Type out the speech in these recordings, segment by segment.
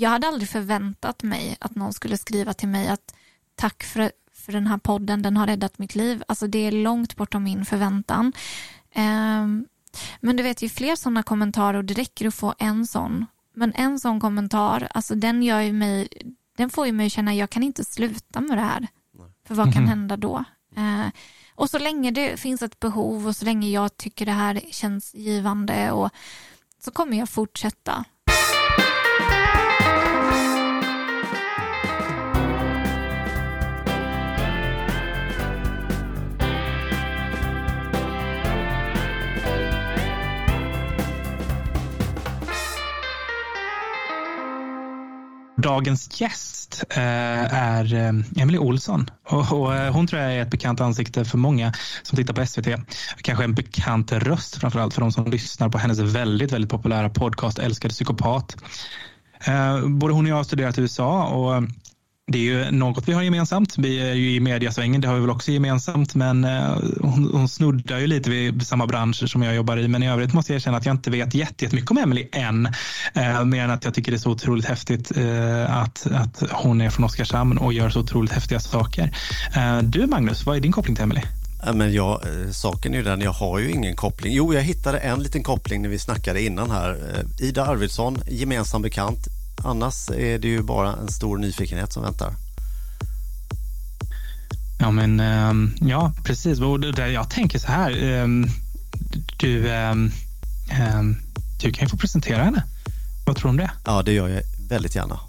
jag hade aldrig förväntat mig att någon skulle skriva till mig att tack för, för den här podden, den har räddat mitt liv. Alltså det är långt bortom min förväntan. Um, men du vet ju fler sådana kommentarer och det räcker att få en sån. Men en sån kommentar, alltså den gör ju mig, den får ju mig att känna att jag kan inte sluta med det här. För vad kan mhm. hända då? Uh, och så länge det finns ett behov och så länge jag tycker det här känns givande och så kommer jag fortsätta. Dagens gäst eh, är Emelie Emily Olsson och, eh, hon tror jag är ett bekant ansikte för många som tittar på SVT. Kanske en bekant röst framförallt för de som lyssnar på hennes väldigt, väldigt populära podcast Älskade psykopat. Eh, både hon och jag har studerat i USA och det är ju något vi har gemensamt. Vi är ju i mediasvängen, det har vi väl också gemensamt, men eh, hon, hon snuddar ju lite vid samma branscher som jag jobbar i. Men i övrigt måste jag erkänna att jag inte vet jättemycket om Emily än, eh, mer än att jag tycker det är så otroligt häftigt eh, att, att hon är från Oskarshamn och gör så otroligt häftiga saker. Eh, du Magnus, vad är din koppling till Emily? Men jag, eh, saken är ju den, jag har ju ingen koppling. Jo, jag hittade en liten koppling när vi snackade innan här. Eh, Ida Arvidsson, gemensam bekant, Annars är det ju bara en stor nyfikenhet som väntar. Ja, men ehm, ja, precis. Jag tänker så här. Ehm, du, ehm, du kan ju få presentera henne. Vad tror du om det? Ja, det gör jag väldigt gärna.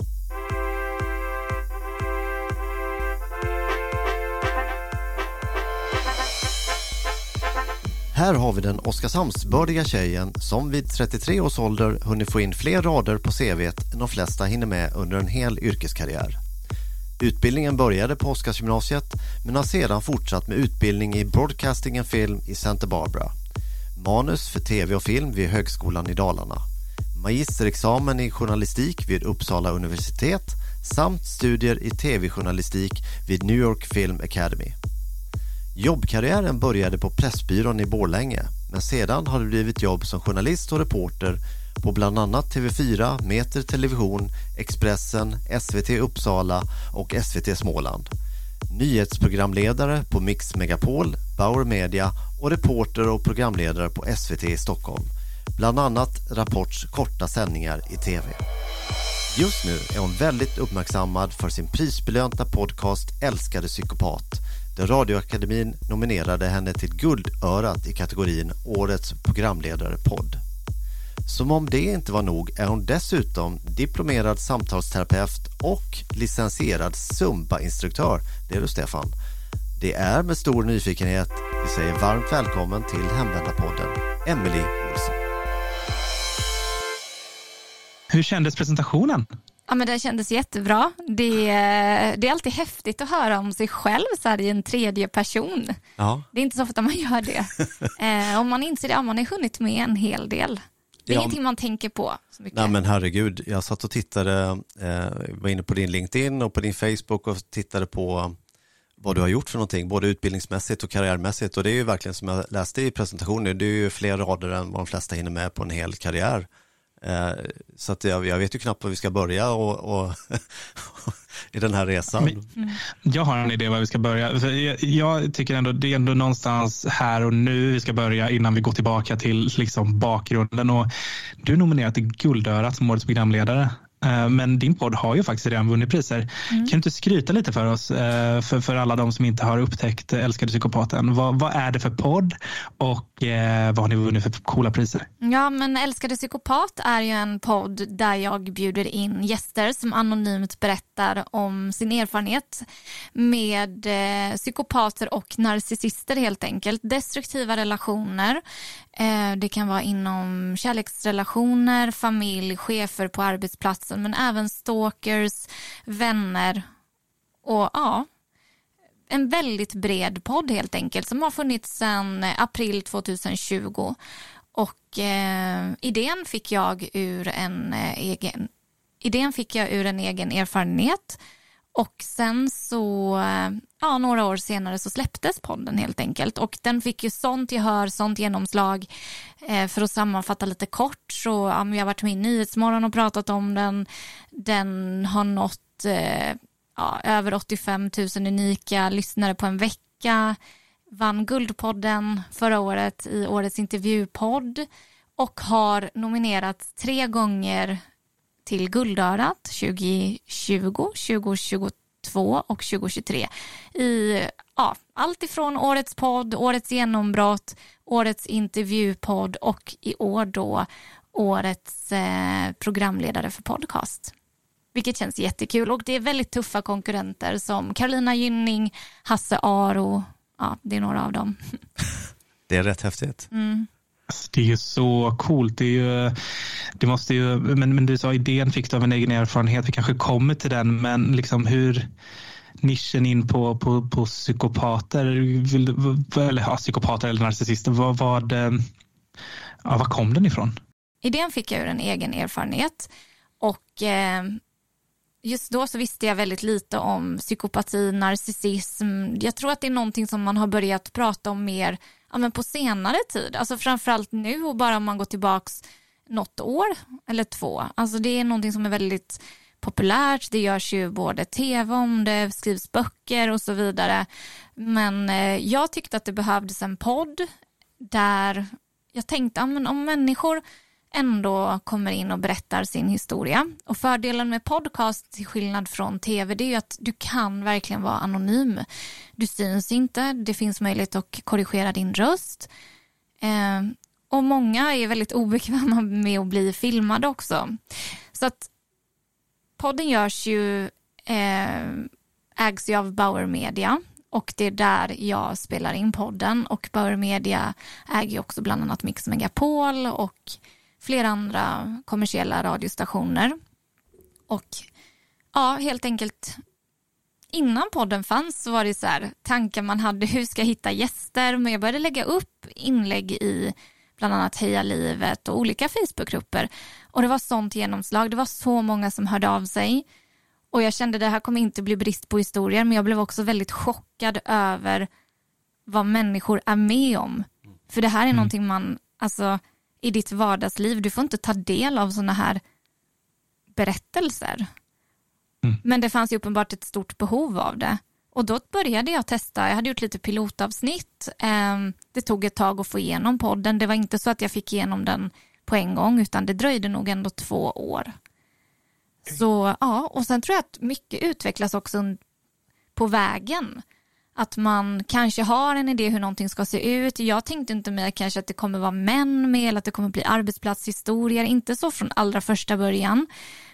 Här har vi den Oskarshamnsbördiga tjejen som vid 33 års ålder hunnit få in fler rader på CVt än de flesta hinner med under en hel yrkeskarriär. Utbildningen började på Oskarsgymnasiet men har sedan fortsatt med utbildning i Broadcasting and Film i Santa Barbara. Manus för tv och film vid Högskolan i Dalarna. Magisterexamen i journalistik vid Uppsala universitet samt studier i tv-journalistik vid New York Film Academy. Jobbkarriären började på Pressbyrån i Borlänge men sedan har det blivit jobb som journalist och reporter på bland annat TV4, Meter Television, Expressen, SVT Uppsala och SVT Småland. Nyhetsprogramledare på Mix Megapol, Bauer Media och reporter och programledare på SVT i Stockholm. Bland annat Rapports korta sändningar i TV. Just nu är hon väldigt uppmärksammad för sin prisbelönta podcast Älskade psykopat där Radioakademin nominerade henne till Guldörat i kategorin Årets programledarepodd. Som om det inte var nog är hon dessutom diplomerad samtalsterapeut och licensierad Zumba-instruktör. Det är du Stefan. Det är med stor nyfikenhet vi säger varmt välkommen till Hemvändarpodden, Emelie Olsson. Hur kändes presentationen? Ja, men den kändes jättebra. Det, det är alltid häftigt att höra om sig själv så här, i en tredje person. Ja. Det är inte så ofta man gör det. eh, om man inser det, ja, man har hunnit med en hel del. Det är ja. ingenting man tänker på så mycket. Nej men herregud, jag satt och tittade, eh, var inne på din LinkedIn och på din Facebook och tittade på vad du har gjort för någonting, både utbildningsmässigt och karriärmässigt. Och det är ju verkligen som jag läste i presentationen, det är ju fler rader än vad de flesta hinner med på en hel karriär. Eh, så att jag, jag, vet ju knappt var vi ska börja och, och i den här resan. Jag har en idé var vi ska börja. Jag, jag, tycker ändå det är ändå någonstans här och nu vi ska börja innan vi går tillbaka till liksom bakgrunden. Och du är nominerad till Guldörat som årets programledare. Eh, men din podd har ju faktiskt redan vunnit priser. Mm. Kan du inte skryta lite för oss, eh, för, för alla de som inte har upptäckt Älskade psykopaten? Vad, vad är det för podd och eh, vad har ni vunnit för coola priser? Ja, men Älskade psykopat är ju en podd där jag bjuder in gäster som anonymt berättar om sin erfarenhet med psykopater och narcissister helt enkelt. Destruktiva relationer. Eh, det kan vara inom kärleksrelationer, familj, chefer på arbetsplatsen men även stalkers, vänner och ja, en väldigt bred podd helt enkelt som har funnits sedan eh, april 2020 och eh, idén fick jag ur en eh, egen idén fick jag ur en egen erfarenhet. Och sen så, ja några år senare så släpptes podden helt enkelt och den fick ju sånt gehör, sånt genomslag. Eh, för att sammanfatta lite kort så ja, jag har varit med i Nyhetsmorgon och pratat om den. Den har nått eh, ja, över 85 000 unika lyssnare på en vecka. Vann Guldpodden förra året i årets intervjupodd och har nominerats tre gånger till Guldörat 2020, 2022 och 2023 i ja, allt ifrån årets podd, årets genombrott, årets intervjupodd och i år då årets eh, programledare för podcast. Vilket känns jättekul och det är väldigt tuffa konkurrenter som Carolina Gynning, Hasse Aro, ja det är några av dem. Det är rätt häftigt. Mm. Det är ju så coolt. Det, är ju, det måste ju, men, men du sa idén fick du av en egen erfarenhet. Vi kanske kommer till den, men liksom hur nischen in på, på, på psykopater, eller ja, psykopater eller narcissister, vad, vad, ja, vad kom den ifrån? Idén fick jag ur en egen erfarenhet och eh, just då så visste jag väldigt lite om psykopati, narcissism. Jag tror att det är någonting som man har börjat prata om mer ja, men på senare tid. Alltså framförallt nu och bara om man går tillbaks något år eller två. Alltså det är någonting som är väldigt populärt. Det görs ju både tv om det, skrivs böcker och så vidare. Men eh, jag tyckte att det behövdes en podd där jag tänkte ja, men om människor ändå kommer in och berättar sin historia. Och fördelen med podcast till skillnad från tv det är ju att du kan verkligen vara anonym. Du syns inte, det finns möjlighet att korrigera din röst. Eh, och många är väldigt obekväma med att bli filmade också. Så att podden görs ju, eh, ägs ju av Bauer Media och det är där jag spelar in podden och Bauer Media äger ju också bland annat Mix Megapol och flera andra kommersiella radiostationer. Och ja, helt enkelt innan podden fanns så var det så här tankar man hade, hur ska jag hitta gäster? Men jag började lägga upp inlägg i bland annat Heja livet och olika Facebookgrupper. Och det var sånt genomslag, det var så många som hörde av sig. Och jag kände det här kommer inte bli brist på historier men jag blev också väldigt chockad över vad människor är med om. För det här är mm. någonting man, alltså i ditt vardagsliv. Du får inte ta del av sådana här berättelser. Mm. Men det fanns ju uppenbart ett stort behov av det. Och då började jag testa, jag hade gjort lite pilotavsnitt. Ehm, det tog ett tag att få igenom podden. Det var inte så att jag fick igenom den på en gång utan det dröjde nog ändå två år. Så ja, och sen tror jag att mycket utvecklas också på vägen att man kanske har en idé hur någonting ska se ut. Jag tänkte inte mig kanske att det kommer vara män med eller att det kommer bli arbetsplatshistorier, inte så från allra första början.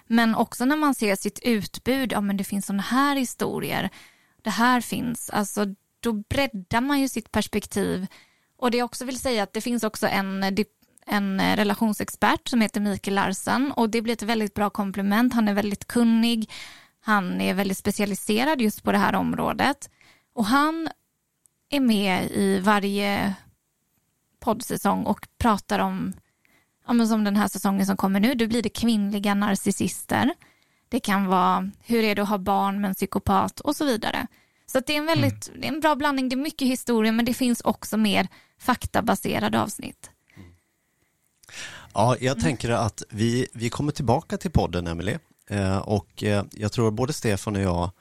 Men också när man ser sitt utbud, ja men det finns sådana här historier, det här finns, alltså då breddar man ju sitt perspektiv. Och det jag också vill säga att det finns också en, en relationsexpert som heter Mikael Larsen och det blir ett väldigt bra komplement. Han är väldigt kunnig, han är väldigt specialiserad just på det här området. Och han är med i varje poddsäsong och pratar om, ja, som den här säsongen som kommer nu, då blir det kvinnliga narcissister. Det kan vara hur är det att ha barn med en psykopat och så vidare. Så det är en väldigt, mm. det är en bra blandning, det är mycket historia men det finns också mer faktabaserade avsnitt. Ja, jag mm. tänker att vi, vi kommer tillbaka till podden, Emelie. Eh, och eh, jag tror både Stefan och jag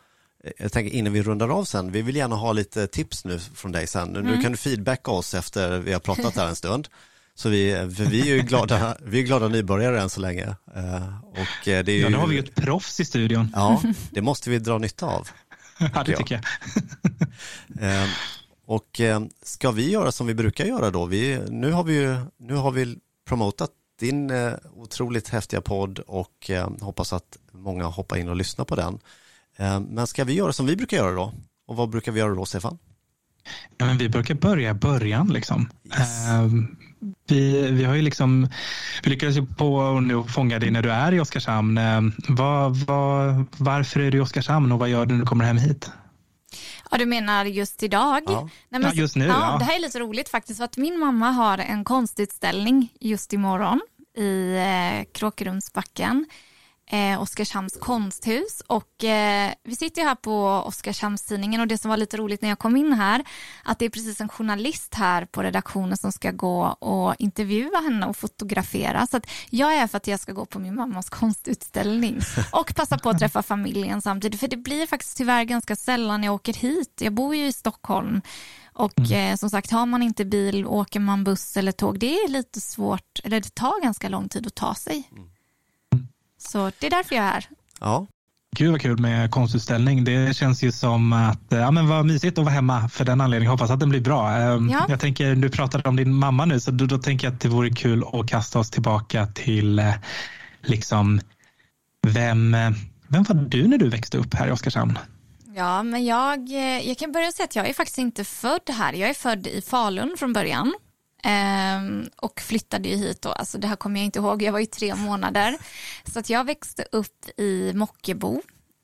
jag tänker innan vi rundar av sen, vi vill gärna ha lite tips nu från dig sen. Mm. Nu kan du feedbacka oss efter vi har pratat här en stund. Så vi, för vi är ju glada, vi är glada nybörjare än så länge. Eh, och eh, det är ju, ja, nu har vi ju ett proffs i studion. Ja, det måste vi dra nytta av. Ja, det tycker jag. Eh, och ska vi göra som vi brukar göra då? Vi, nu, har vi ju, nu har vi promotat din otroligt häftiga podd och hoppas att många hoppar in och lyssnar på den. Eh, men ska vi göra som vi brukar göra då? Och vad brukar vi göra då, Stefan? Ja, men vi brukar börja början. Liksom. Yes. Uh, vi, vi har ju liksom, vi lyckades ju på nu fånga dig när du är i Oskarshamn. Uh, vad, vad, varför är du i Oskarshamn och vad gör du när du kommer hem hit? Ja, du menar just idag? Ja, Nej, men, ja just nu. Ja, ja, Det här är lite roligt faktiskt för att min mamma har en konstutställning just imorgon i eh, Kråkerumsbacken eh, Oskarshamns konsthus och eh, vi sitter här på Oskarshamnstidningen och det som var lite roligt när jag kom in här att det är precis en journalist här på redaktionen som ska gå och intervjua henne och fotografera så att jag är för att jag ska gå på min mammas konstutställning och passa på att träffa familjen samtidigt för det blir faktiskt tyvärr ganska sällan jag åker hit. Jag bor ju i Stockholm och mm. eh, som sagt, har man inte bil, åker man buss eller tåg, det är lite svårt, eller det tar ganska lång tid att ta sig. Mm. Så det är därför jag är här. Ja. Gud vad kul med konstutställning. Det känns ju som att ja, men vad mysigt att vara hemma för den anledningen. Hoppas att den blir bra. Ehm, ja. Jag tänker, du pratade om din mamma nu, så då, då tänker jag att det vore kul att kasta oss tillbaka till eh, liksom vem, vem var du när du växte upp här i Oskarshamn? Ja, men jag, eh, jag kan börja säga att jag är faktiskt inte född här. Jag är född i Falun från början. Um, och flyttade ju hit då, alltså det här kommer jag inte ihåg, jag var ju tre månader. Så att jag växte upp i Mockebo.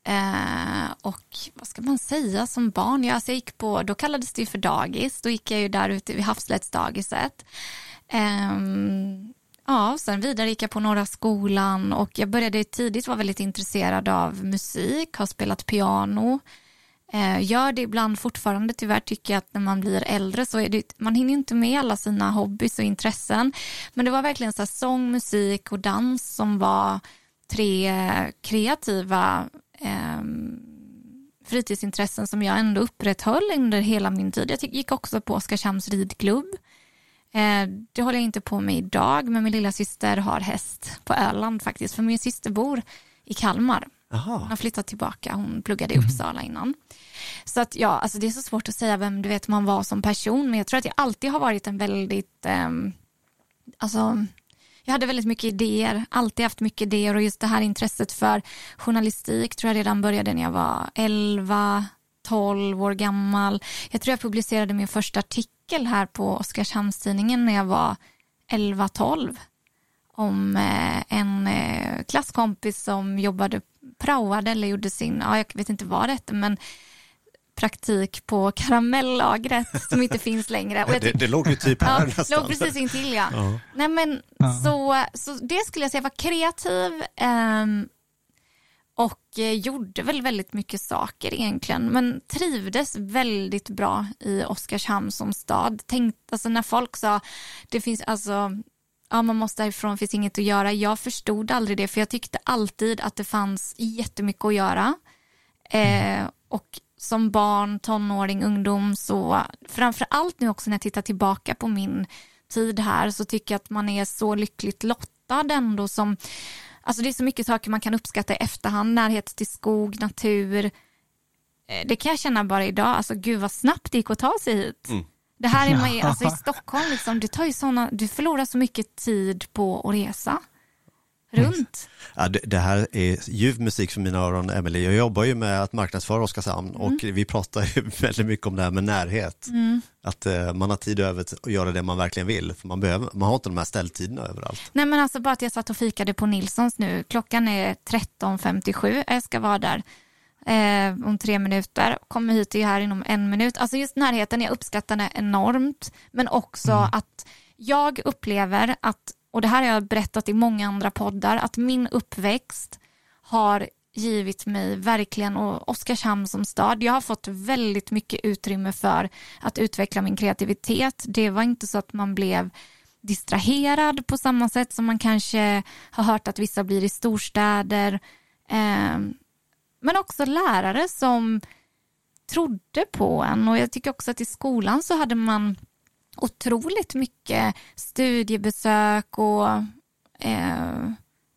Uh, och vad ska man säga som barn? Jag, alltså jag gick på, då kallades det ju för dagis, då gick jag ju där ute vid Havslättsdagiset. Um, ja, sen vidare gick jag på Norra skolan och jag började tidigt vara väldigt intresserad av musik, har spelat piano. Eh, gör det ibland fortfarande tyvärr tycker jag att när man blir äldre så är det, man hinner inte med alla sina hobbys och intressen. Men det var verkligen så sång, musik och dans som var tre kreativa eh, fritidsintressen som jag ändå upprätthöll under hela min tid. Jag gick också på Oskarshamns ridklubb. Eh, det håller jag inte på med idag, men min lilla syster har häst på Öland faktiskt, för min syster bor i Kalmar. Aha. Hon flyttat tillbaka, hon pluggade i mm. Uppsala innan. Så att ja, alltså det är så svårt att säga vem du vet man var som person, men jag tror att jag alltid har varit en väldigt, eh, alltså jag hade väldigt mycket idéer, alltid haft mycket idéer och just det här intresset för journalistik tror jag redan började när jag var 11, 12 år gammal. Jag tror jag publicerade min första artikel här på Oskarshamnstidningen när jag var 11-12 om eh, en eh, klasskompis som jobbade praoade eller gjorde sin, ja, jag vet inte vad det hette, men praktik på karamellagret som inte finns längre. Och det, det låg ju typ här ja, nästan. låg precis intill ja. ja. Nej, men, ja. så, så det skulle jag säga var kreativ eh, och gjorde väl väldigt mycket saker egentligen men trivdes väldigt bra i Oskarshamn som stad. Tänkte, alltså när folk sa det finns alltså ja, man måste därifrån, finns inget att göra. Jag förstod aldrig det för jag tyckte alltid att det fanns jättemycket att göra. Eh, och som barn, tonåring, ungdom så framför allt nu också när jag tittar tillbaka på min tid här så tycker jag att man är så lyckligt lottad ändå som Alltså det är så mycket saker man kan uppskatta i efterhand, närhet till skog, natur. Eh, det kan jag känna bara idag, alltså gud vad snabbt det gick att ta sig hit. Mm. Det här är man alltså i Stockholm, liksom, det tar ju såna, du förlorar så mycket tid på att resa runt. Ja, det, det, här är ljuv musik för mina öron, Emelie. Jag jobbar ju med att marknadsföra Oskarshamn mm. och vi pratar ju väldigt mycket om det här med närhet. Mm. Att uh, man har tid över att göra det man verkligen vill, för man, behöver, man har inte de här ställtiderna överallt. Nej men alltså bara att jag satt och fikade på Nilssons nu, klockan är 13.57, jag ska vara där eh, om tre minuter. Kommer hit och är här inom en minut. Alltså just närheten, jag uppskattar det enormt. Men också mm. att jag upplever att, och det här har jag berättat i många andra poddar, att min uppväxt har givit mig verkligen och Oskarshamn som stad. Jag har fått väldigt mycket utrymme för att utveckla min kreativitet. Det var inte så att man blev distraherad på samma sätt som man kanske har hört att vissa blir i storstäder. Men också lärare som trodde på en och jag tycker också att i skolan så hade man otroligt mycket studiebesök och eh,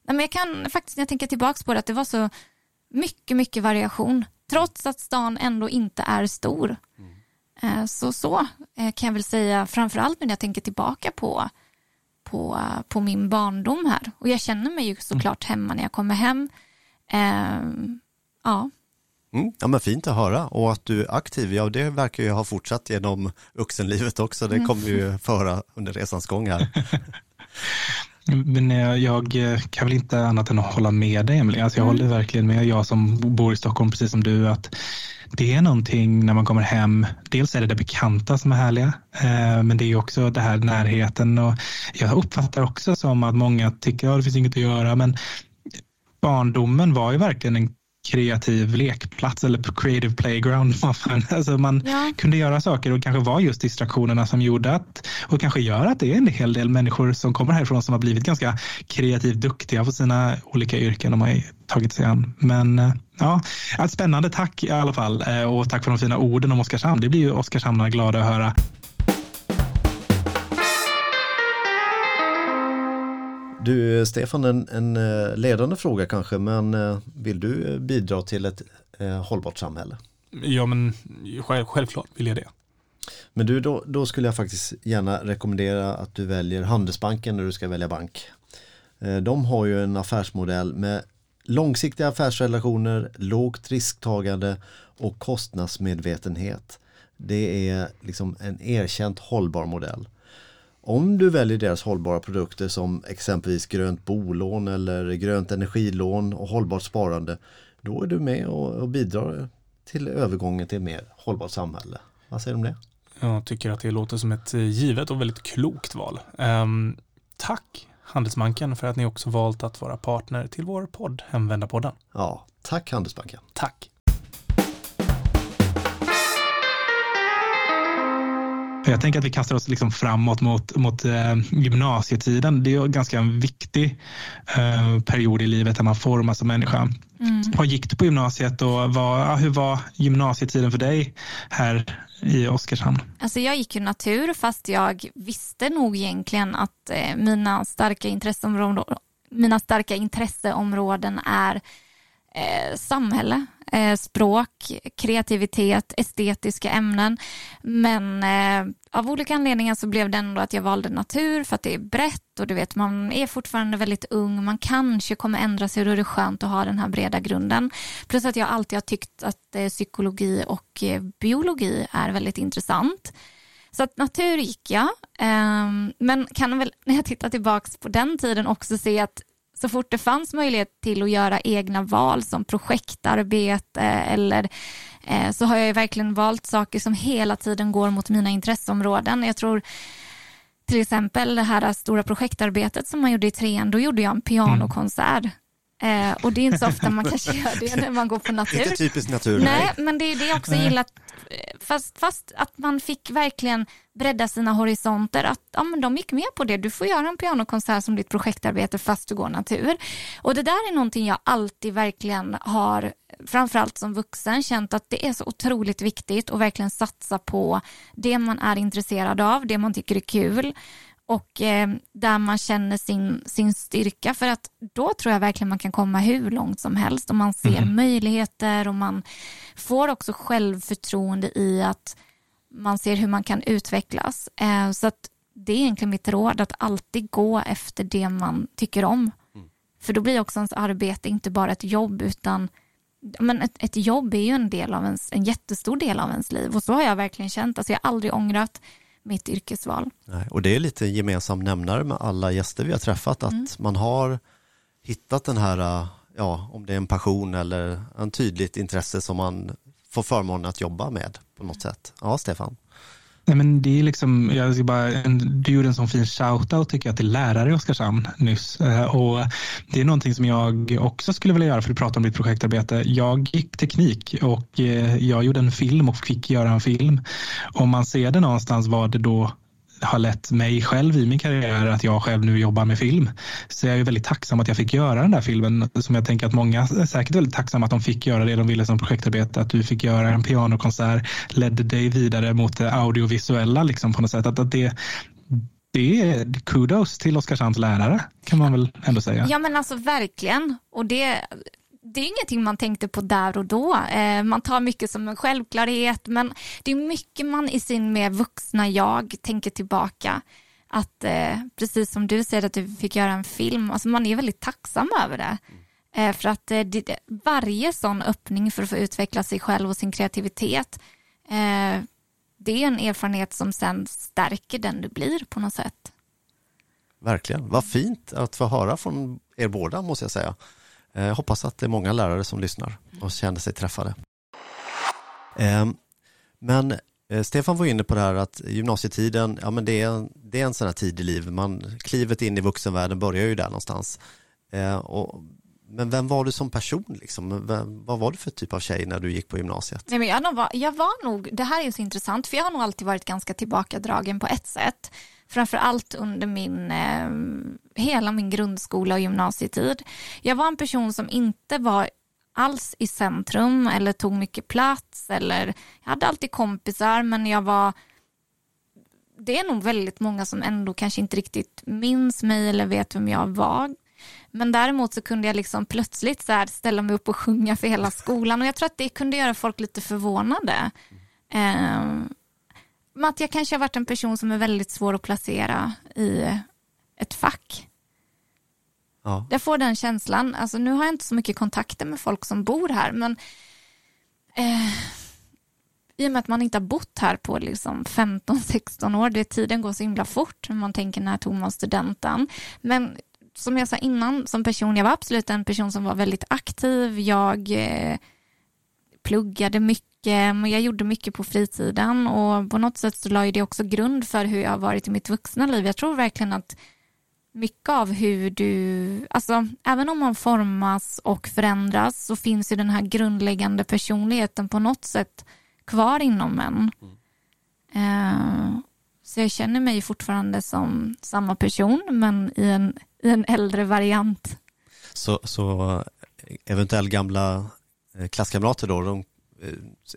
men jag kan faktiskt när jag tänker tillbaka på det att det var så mycket, mycket variation trots att stan ändå inte är stor. Mm. Eh, så så eh, kan jag väl säga framförallt när jag tänker tillbaka på, på, på min barndom här och jag känner mig ju såklart hemma när jag kommer hem. Eh, Eh, Ja. Mm, ja men fint att höra och att du är aktiv, ja det verkar ju ha fortsatt genom vuxenlivet också, det mm. kommer vi ju föra under resans gång här. Men jag kan väl inte annat än att hålla med dig Emelie. Alltså jag mm. håller verkligen med, jag som bor i Stockholm precis som du, att det är någonting när man kommer hem. Dels är det det bekanta som är härliga, eh, men det är också det här närheten och jag uppfattar också som att många tycker att det finns inget att göra, men barndomen var ju verkligen en kreativ lekplats eller creative playground. Alltså man ja. kunde göra saker och kanske var just distraktionerna som gjorde att och kanske gör att det är en hel del människor som kommer härifrån som har blivit ganska kreativt duktiga på sina olika yrken de har tagit sig an. Men eh, ja, ett spännande tack i alla fall eh, och tack för de fina orden om Oskarshamn. Det blir ju Oskarshamnarna glada att höra. Du Stefan, en, en eh, ledande fråga kanske, men eh, vill du eh, bidra till ett eh, hållbart samhälle? Ja, men själv, självklart vill jag det. Men du, då, då, skulle jag faktiskt gärna rekommendera att du väljer Handelsbanken när du ska välja bank. De har ju en affärsmodell med långsiktiga affärsrelationer, lågt risktagande och kostnadsmedvetenhet. Det är liksom en erkänt hållbar modell. Om du väljer deras hållbara produkter som exempelvis grönt bolån eller grönt energilån och hållbart sparande, då är du med och, bidrar till övergången till ett mer hållbart samhälle. Vad säger du om det? Jag tycker att det låter som ett eh, givet och väldigt klokt val. Um, tack Handelsbanken för att ni också valt att vara partner till vår podd Hemvändarpodden. Ja, tack Handelsbanken. Tack. Jag tänker att vi kastar oss liksom framåt mot, mot eh, gymnasietiden. Det är ganska en viktig eh, period i livet där man formas som människa. Mm. Vad gick du på gymnasiet och vad, hur var gymnasietiden för dig här i Oskarshamn? Alltså jag gick ju natur fast jag visste nog egentligen att eh, mina, starka intresseområden, mina starka intresseområden är eh, samhälle, Eh, språk, kreativitet, estetiska ämnen. Men eh, av olika anledningar så blev det ändå att jag valde natur för att det är brett och du vet man är fortfarande väldigt ung, man kanske kommer ändra sig och då är det skönt att ha den här breda grunden. Plus att jag alltid har tyckt att eh, psykologi och eh, biologi är väldigt intressant. Så att natur gick jag, ehm, men kan väl när jag tittar tillbaka på den tiden också se att så fort det fanns möjlighet till att göra egna val som projektarbete eller eh, så har jag verkligen valt saker som hela tiden går mot mina intresseområden. Jag tror till exempel det här stora projektarbetet som man gjorde i trean, då gjorde jag en pianokonsert. Eh, och det är inte så ofta man kanske gör det när man går på natur. Inte typiskt natur. Nej, men det är det jag också gillat. Fast, fast att man fick verkligen bredda sina horisonter. Att ja, men de gick med på det. Du får göra en pianokonsert som ditt projektarbete fast du går natur. Och det där är någonting jag alltid verkligen har, framförallt som vuxen, känt att det är så otroligt viktigt att verkligen satsa på det man är intresserad av, det man tycker är kul och eh, där man känner sin, sin styrka för att då tror jag verkligen man kan komma hur långt som helst och man ser mm. möjligheter och man får också självförtroende i att man ser hur man kan utvecklas. Eh, så att det är egentligen mitt råd att alltid gå efter det man tycker om. Mm. För då blir också ens arbete inte bara ett jobb utan men ett, ett jobb är ju en del av ens, en jättestor del av ens liv och så har jag verkligen känt. Alltså jag har aldrig ångrat mitt yrkesval. Nej, och det är lite gemensam nämnare med alla gäster vi har träffat, att mm. man har hittat den här, ja, om det är en passion eller en tydligt intresse som man får förmånen att jobba med på något sätt. Ja, Stefan? Nej, men det är liksom, jag ska bara, en, du gjorde en sån fin shoutout tycker jag till lärare i Oskarshamn nyss. Eh, och det är någonting som jag också skulle vilja göra för att prata om ditt projektarbete. Jag gick teknik och eh, jag gjorde en film och fick göra en film. Om man ser det någonstans var det då har lett mig själv i min karriär att jag själv nu jobbar med film. Så jag är väldigt tacksam att jag fick göra den där filmen som jag tänker att många är säkert väldigt tacksamma att de fick göra det de ville som projektarbete. Att du fick göra en pianokonsert, ledde dig vidare mot det audiovisuella liksom på något sätt. Att, att det, det är kudos till Oskarshamns lärare kan man väl ändå säga. Ja men alltså verkligen. Och det, det är ingenting man tänkte på där och då. Eh, man tar mycket som en självklarhet men det är mycket man i sin mer vuxna jag tänker tillbaka. Att eh, precis som du säger att du fick göra en film, alltså man är väldigt tacksam över det. Eh, för att eh, det, varje sån öppning för att få utveckla sig själv och sin kreativitet eh, det är en erfarenhet som sen stärker den du blir på något sätt. Verkligen, vad fint att få höra från er båda måste jag säga. Jag hoppas att det är många lärare som lyssnar och känner sig träffade. Ehm, men eh, Stefan var inne på det här att gymnasietiden, ja men det är, det är en sån här tid i livet, man, klivet in i vuxenvärlden börjar ju där någonstans. Eh, och men vem var du som person? Liksom? Vem, vad var du för typ av tjej när du gick på gymnasiet? Nej, men jag, var, jag var nog, det här är så intressant, för jag har nog alltid varit ganska tillbakadragen på ett sätt. Framför allt under min, eh, hela min grundskola och gymnasietid. Jag var en person som inte var alls i centrum eller tog mycket plats eller jag hade alltid kompisar men jag var det är nog väldigt många som ändå kanske inte riktigt minns mig eller vet vem jag var. Men däremot så kunde jag liksom plötsligt så ställa mig upp och sjunga för hela skolan och jag tror att det kunde göra folk lite förvånade. Eh, att jag kanske har varit en person som är väldigt svår att placera i ett fack. Ja. Jag får den känslan. Alltså, nu har jag inte så mycket kontakter med folk som bor här, men eh, i och med att man inte har bott här på liksom 15-16 år, det tiden går så himla fort när man tänker när tog man studenten. Men som jag sa innan, som person, jag var absolut en person som var väldigt aktiv. Jag eh, pluggade mycket, Eh, jag gjorde mycket på fritiden och på något sätt så la det också grund för hur jag har varit i mitt vuxna liv. Jag tror verkligen att mycket av hur du, alltså även om man formas och förändras så finns ju den här grundläggande personligheten på något sätt kvar inom en. Mm. Uh, så jag känner mig fortfarande som samma person men i en, i en äldre variant. Så, så eh, eventuellt gamla klasskamrater då, de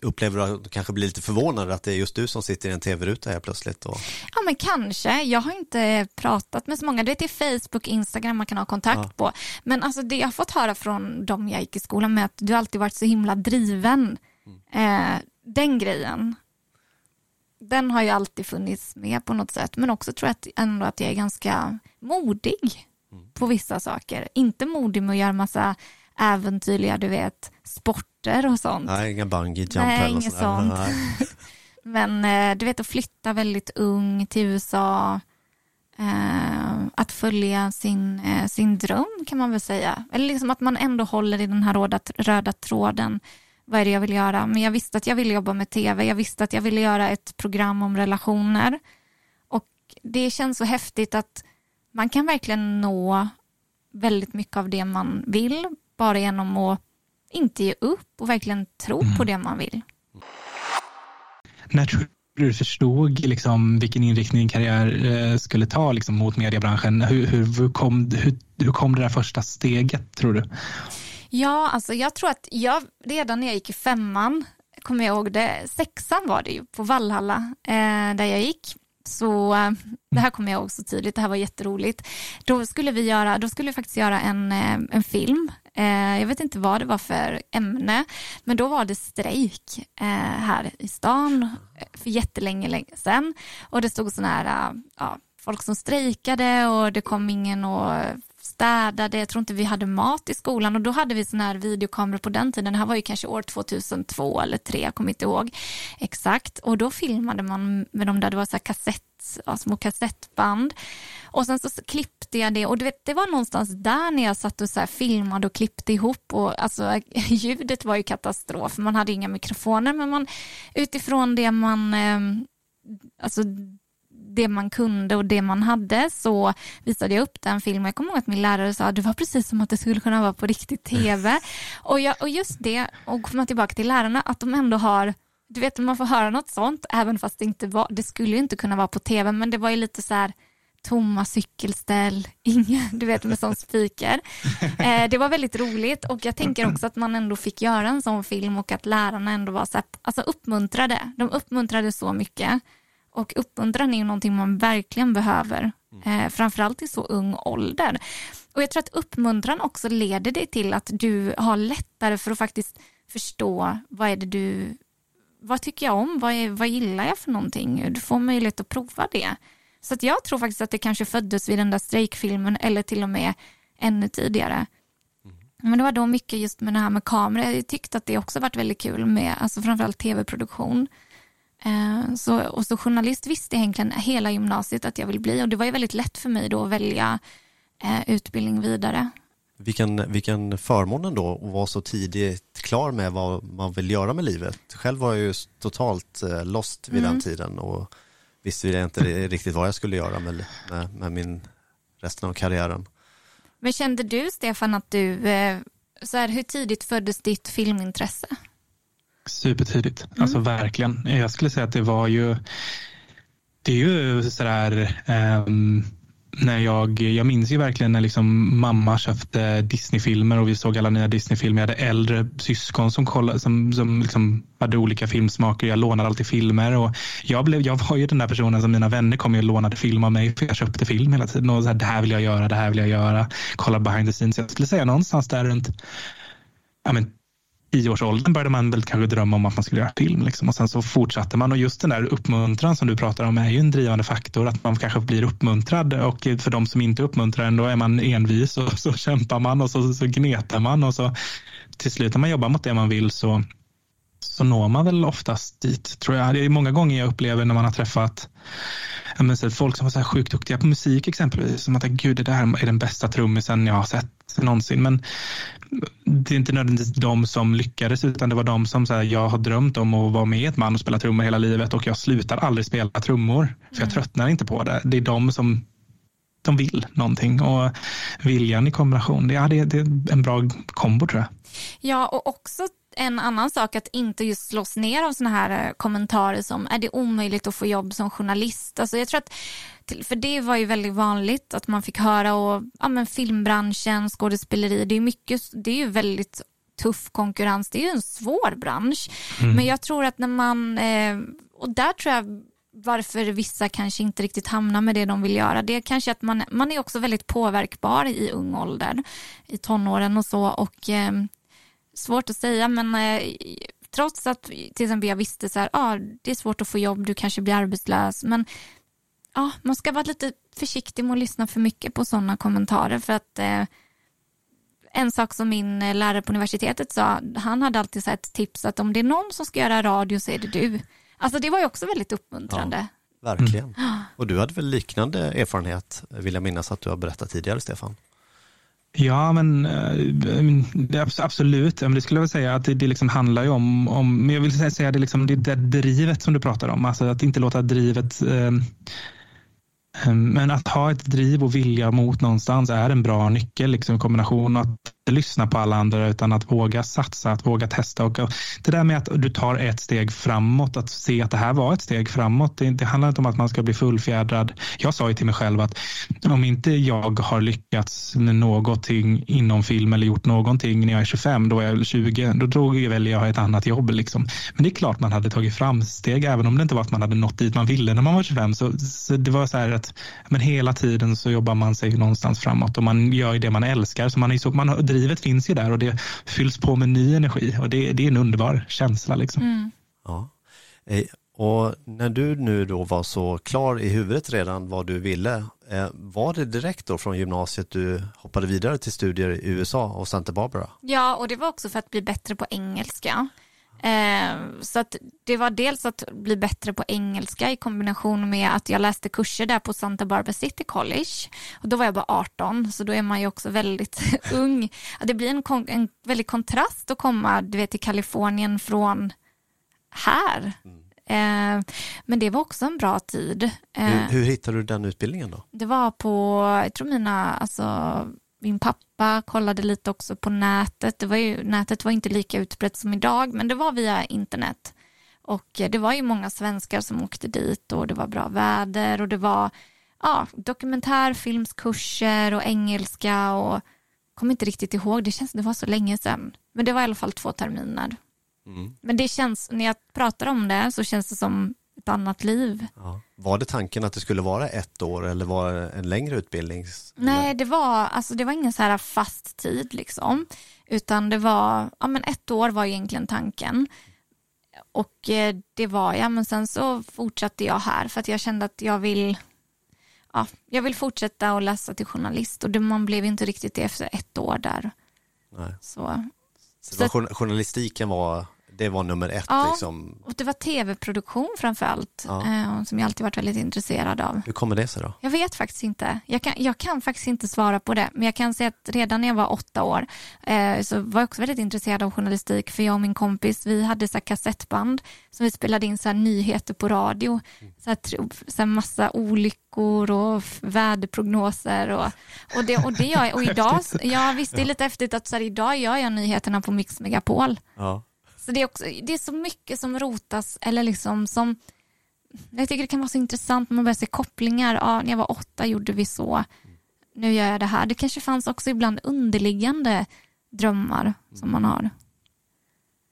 upplever du att du kanske blir lite förvånad att det är just du som sitter i en tv-ruta här plötsligt? Och... Ja men kanske, jag har inte pratat med så många, det är Facebook, Instagram man kan ha kontakt ja. på. Men alltså det jag har fått höra från dem jag gick i skolan med att du alltid varit så himla driven. Mm. Eh, den grejen, den har ju alltid funnits med på något sätt. Men också tror jag att, ändå att jag är ganska modig mm. på vissa saker. Inte modig med att göra massa äventyrliga, du vet, sporter och sånt. Nej, inga bungee jump Nej, inget sånt. Nej. Men eh, du vet att flytta väldigt ung till USA, eh, att följa sin, eh, sin dröm kan man väl säga. Eller liksom att man ändå håller i den här röda, röda tråden. Vad är det jag vill göra? Men jag visste att jag ville jobba med tv. Jag visste att jag ville göra ett program om relationer. Och det känns så häftigt att man kan verkligen nå väldigt mycket av det man vill bara genom att inte ge upp och verkligen tro mm. på det man vill. När tror du förstod liksom vilken inriktning karriär eh, skulle ta liksom, mot mediebranschen? Hur, hur, kom, hur, hur kom det där första steget tror du? Ja, alltså jag tror att jag redan när jag gick i femman, kommer jag ihåg det, sexan var det ju på Vallhalla eh, där jag gick. Så eh, det här kommer jag ihåg så tydligt, det här var jätteroligt. Då skulle vi, göra, då skulle vi faktiskt göra en, eh, en film eh, jag vet inte vad det var för ämne, men då var det strejk här i stan för jättelänge länge sedan. Och det stod sådana här, ja, folk som strejkade och det kom ingen och städade. Jag tror inte vi hade mat i skolan och då hade vi sån här videokameror på den tiden. Det här var ju kanske år 2002 eller 2003, jag kommer inte ihåg exakt. Och då filmade man med de där, det var så här kassett, ja, små kassettband. Och sen så klippte jag det och du vet, det var någonstans där när jag satt och så filmade och klippte ihop och alltså ljudet var ju katastrof. Man hade inga mikrofoner men man utifrån det man ehm, alltså det man kunde och det man hade så visade jag upp den filmen. Jag kommer ihåg att min lärare sa att det var precis som att det skulle kunna vara på riktigt tv. Och, jag, och just det, och komma tillbaka till lärarna, att de ändå har du vet man får höra något sånt även fast det inte var, det skulle inte kunna vara på tv men det var ju lite så här tomma cykelställ, inga, du vet med sån speaker. Eh, det var väldigt roligt och jag tänker också att man ändå fick göra en sån film och att lärarna ändå var så här, alltså uppmuntrade. De uppmuntrade så mycket och uppmuntran är ju någonting man verkligen behöver, eh, framförallt i så ung ålder. Och jag tror att uppmuntran också leder dig till att du har lättare för att faktiskt förstå vad är det du, vad tycker jag om, vad, är, vad gillar jag för någonting? Du får möjlighet att prova det. Så att jag tror faktiskt att det kanske föddes vid den där strejkfilmen eller till och med ännu tidigare. Men det var då mycket just med det här med kamera. Jag tyckte att det också varit väldigt kul med, alltså framförallt tv-produktion. Eh, så, och så journalist visste jag egentligen hela gymnasiet att jag vill bli och det var ju väldigt lätt för mig då att välja eh, utbildning vidare. Vilken, vilken förmån ändå att vara så tidigt klar med vad man vill göra med livet. Själv var jag ju totalt eh, lost vid mm. den tiden och visste jag inte riktigt vad jag skulle göra med, med, med min resten av karriären. Men kände du Stefan att du, så här, hur tidigt föddes ditt filmintresse? Supertidigt, mm. alltså verkligen. Jag skulle säga att det var ju, det är ju sådär, um, när jag, jag minns ju verkligen när liksom mamma köpte Disneyfilmer och vi såg alla nya Disneyfilmer. Jag hade äldre syskon som, kollade, som, som liksom hade olika filmsmaker. Jag lånade alltid filmer och jag, blev, jag var ju den där personen som mina vänner kom och lånade film av mig för jag köpte film hela tiden. Och så här, det här vill jag göra, det här vill jag göra. Kolla behind the scenes. Jag skulle säga någonstans där runt ja, men, tioårsåldern började man väl kanske drömma om att man skulle göra film. Liksom. Och sen så fortsatte man och just den där uppmuntran som du pratar om är ju en drivande faktor. Att man kanske blir uppmuntrad och för de som inte uppmuntrar en då är man envis och så kämpar man och så, så gnetar man och så till slut när man jobbar mot det man vill så, så når man väl oftast dit tror jag. Det är många gånger jag upplever när man har träffat men, så folk som var så här sjukt duktiga på musik exempelvis. Som att gud det där är den bästa trummisen jag har sett någonsin. Men det är inte nödvändigtvis de som lyckades utan det var de som så här, jag har drömt om att vara med ett man och spela trummor hela livet och jag slutar aldrig spela trummor för jag mm. tröttnar inte på det. Det är de som de vill någonting och viljan i kombination, det, ja, det, det är en bra kombo tror jag. Ja, och också en annan sak att inte just slås ner av såna här eh, kommentarer som är det omöjligt att få jobb som journalist. Alltså jag tror att, för det var ju väldigt vanligt att man fick höra och ja, men filmbranschen, skådespeleri, det är, mycket, det är ju väldigt tuff konkurrens. Det är ju en svår bransch. Mm. Men jag tror att när man, eh, och där tror jag varför vissa kanske inte riktigt hamnar med det de vill göra. Det är kanske att man, man är också väldigt påverkbar i ung ålder, i tonåren och så. Och eh, svårt att säga men eh, trots att till exempel jag visste så här, ah, det är svårt att få jobb, du kanske blir arbetslös men ah, man ska vara lite försiktig med att lyssna för mycket på sådana kommentarer för att eh, en sak som min eh, lärare på universitetet sa, han hade alltid så ett tips att om det är någon som ska göra radio så är det du. Alltså det var ju också väldigt uppmuntrande. Ja, verkligen. Mm. Och du hade väl liknande erfarenhet, vill jag minnas att du har berättat tidigare, Stefan? Ja, men eh, absolut. Det skulle jag väl säga att det, det liksom handlar ju om, om, men jag vill säga att det, liksom, det, det drivet som du pratar om, alltså att inte låta drivet eh, eh, men att ha ett driv och vilja mot någonstans är en bra nyckel liksom, i kombination. Att lyssna på alla andra utan att våga satsa, att våga testa. Och det där med att du tar ett steg framåt, att se att det här var ett steg framåt. Det, det handlar inte om att man ska bli fullfjädrad. Jag sa ju till mig själv att om inte jag har lyckats med någonting inom film eller gjort någonting när jag är 25, då är jag 20, då drog jag väl jag ett annat jobb. Liksom. Men det är klart man hade tagit framsteg, även om det inte var att man hade nått dit man ville när man var 25. Så, så det var så här att men hela tiden så jobbar man sig någonstans framåt och man gör ju det man älskar. Så man, är så, man drivet finns ju där och det fylls på med ny energi och det, det är en underbar känsla. Liksom. Mm. Ja. Eh, och när du nu då var så klar i huvudet redan vad du ville, eh, var det direkt då från gymnasiet du hoppade vidare till studier i USA och Santa Barbara? Ja, och det var också för att bli bättre på engelska. Eh, så att det var dels att bli bättre på engelska i kombination med att jag läste kurser där på Santa Barbara City College. Och då var jag bara 18, så då är man ju också väldigt ung. Det blir en, en väldig kontrast att komma du vet, till Kalifornien från här. Eh, men det var också en bra tid. Eh, hur, hur hittade du den utbildningen då? Det var på, jag tror mina, alltså min pappa kollade lite också på nätet. Det var ju, nätet var inte lika utbrett som idag, men det var via internet. Och det var ju många svenskar som åkte dit och det var bra väder och det var ja, dokumentärfilmskurser och engelska och kommer inte riktigt ihåg, det känns det var så länge sedan. Men det var i alla fall två terminer. Mm. Men det känns, när jag pratar om det så känns det som annat liv. Ja. Var det tanken att det skulle vara ett år eller var det en längre utbildning? Nej, det var, alltså, det var ingen så här fast tid liksom, utan det var, ja men ett år var egentligen tanken. Och eh, det var ja, men sen så fortsatte jag här för att jag kände att jag vill, ja, jag vill fortsätta att läsa till journalist och det, man blev inte riktigt det efter ett år där. Nej. Så. Så, så journalistiken var det var nummer ett. Ja. Liksom. Och det var tv-produktion framför allt, Ja. eh, som jag alltid varit väldigt intresserad av. Hur kommer det sig då? Jag vet faktiskt inte. Jag kan, jag kan faktiskt inte svara på det. Men jag kan säga att redan när jag var åtta år eh, så var jag också väldigt intresserad av journalistik. För jag och min kompis, vi hade så kassettband som vi spelade in så nyheter på radio. Så här, så här massa olyckor och väderprognoser. Och, och, det, och, det gör jag, och idag, ja visst det är lite häftigt att så här, idag gör jag nyheterna på Mix Megapol. Ja. Så det är, också, det är så mycket som rotas eller liksom som jag tycker det kan vara så intressant när man börjar se kopplingar. Ja, när jag var åtta gjorde vi så. Nu gör jag det här. Det kanske fanns också ibland underliggande drömmar som man har.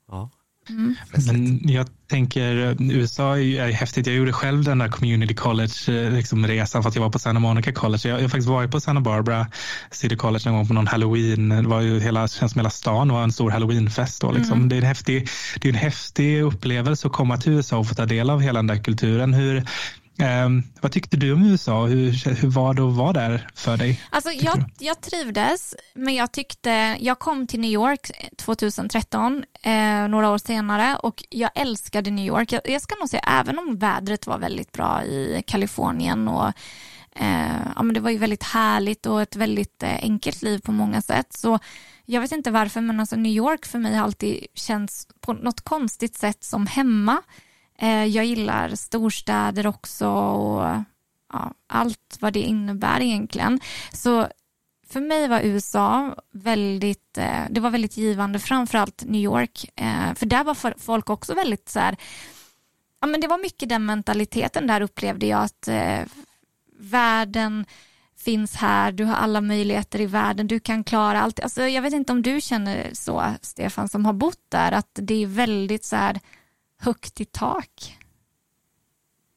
ja. Mm. Men jag tänker, eh, USA är ju är häftigt. Jag gjorde själv den där community college eh, liksom, resan för att jag var på Santa Monica College. Jag, jag har faktiskt varit på Santa Barbara City College någon gång på någon halloween. Det var ju hela, känns som hela stan var en stor halloweenfest. Då, liksom. Mm. det, är en häftig, det är en häftig upplevelse att komma till USA och få ta del av hela den där kulturen. Hur, ehm, vad tyckte du om USA? Hur, hur var det att vara där för dig? Alltså, jag, jag trivdes, men jag tyckte, jag kom till New York 2013, eh, några år senare, och jag älskade New York. Jag, jag ska nog säga, även om vädret var väldigt bra i Kalifornien och eh, ja, men det var ju väldigt härligt och ett väldigt eh, enkelt liv på många sätt. Så jag vet inte varför, men alltså New York för mig har alltid känts på något konstigt sätt som hemma. Eh, jag gillar storstäder också och ja, allt vad det innebär egentligen. Så för mig var USA väldigt, eh, det var väldigt givande, framförallt New York. Eh, för där var folk också väldigt så här, ja men det var mycket den mentaliteten där upplevde jag att världen finns här, du har alla möjligheter i världen, du kan klara allt. Alltså, jag vet inte om du känner så, Stefan, som har bott där, att det är väldigt så här högt i tak.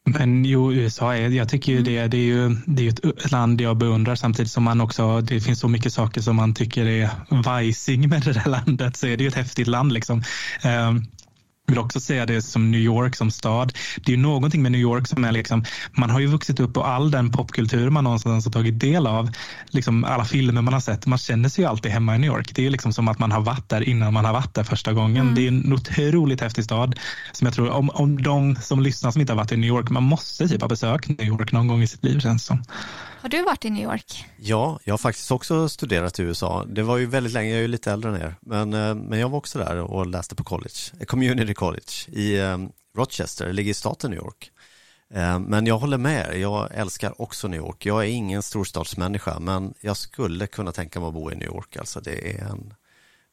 Men jo, USA är, jag tycker ju det, det är ju det är ett land jag beundrar samtidigt som man också, det finns så mycket saker som man tycker är vajsing med det där landet så är det ju ett häftigt land liksom. Jag vill också säga det som New York som stad. Det är ju någonting med New York som är liksom, man har ju vuxit upp på all den popkultur man någonstans har tagit del av. Liksom alla filmer man har sett, man känner sig ju alltid hemma i New York. Det är ju liksom som att man har varit där innan man har varit där första gången. Mm. Det är en otroligt häftig stad som jag tror, om, om de som lyssnar som inte har varit i New York, man måste typ ha besökt New York någon gång i sitt liv känns som. Har du varit i New York? Ja, jag har faktiskt också studerat i USA. Det var ju väldigt länge, jag är ju lite äldre än er, men, eh, men jag var också där och läste på college, community college i eh, Rochester, det ligger i staten New York. Eh, Men jag håller med er, jag älskar också New York. Jag är ingen storstadsmänniska, men jag skulle kunna tänka mig att bo i New York. Alltså det, är en,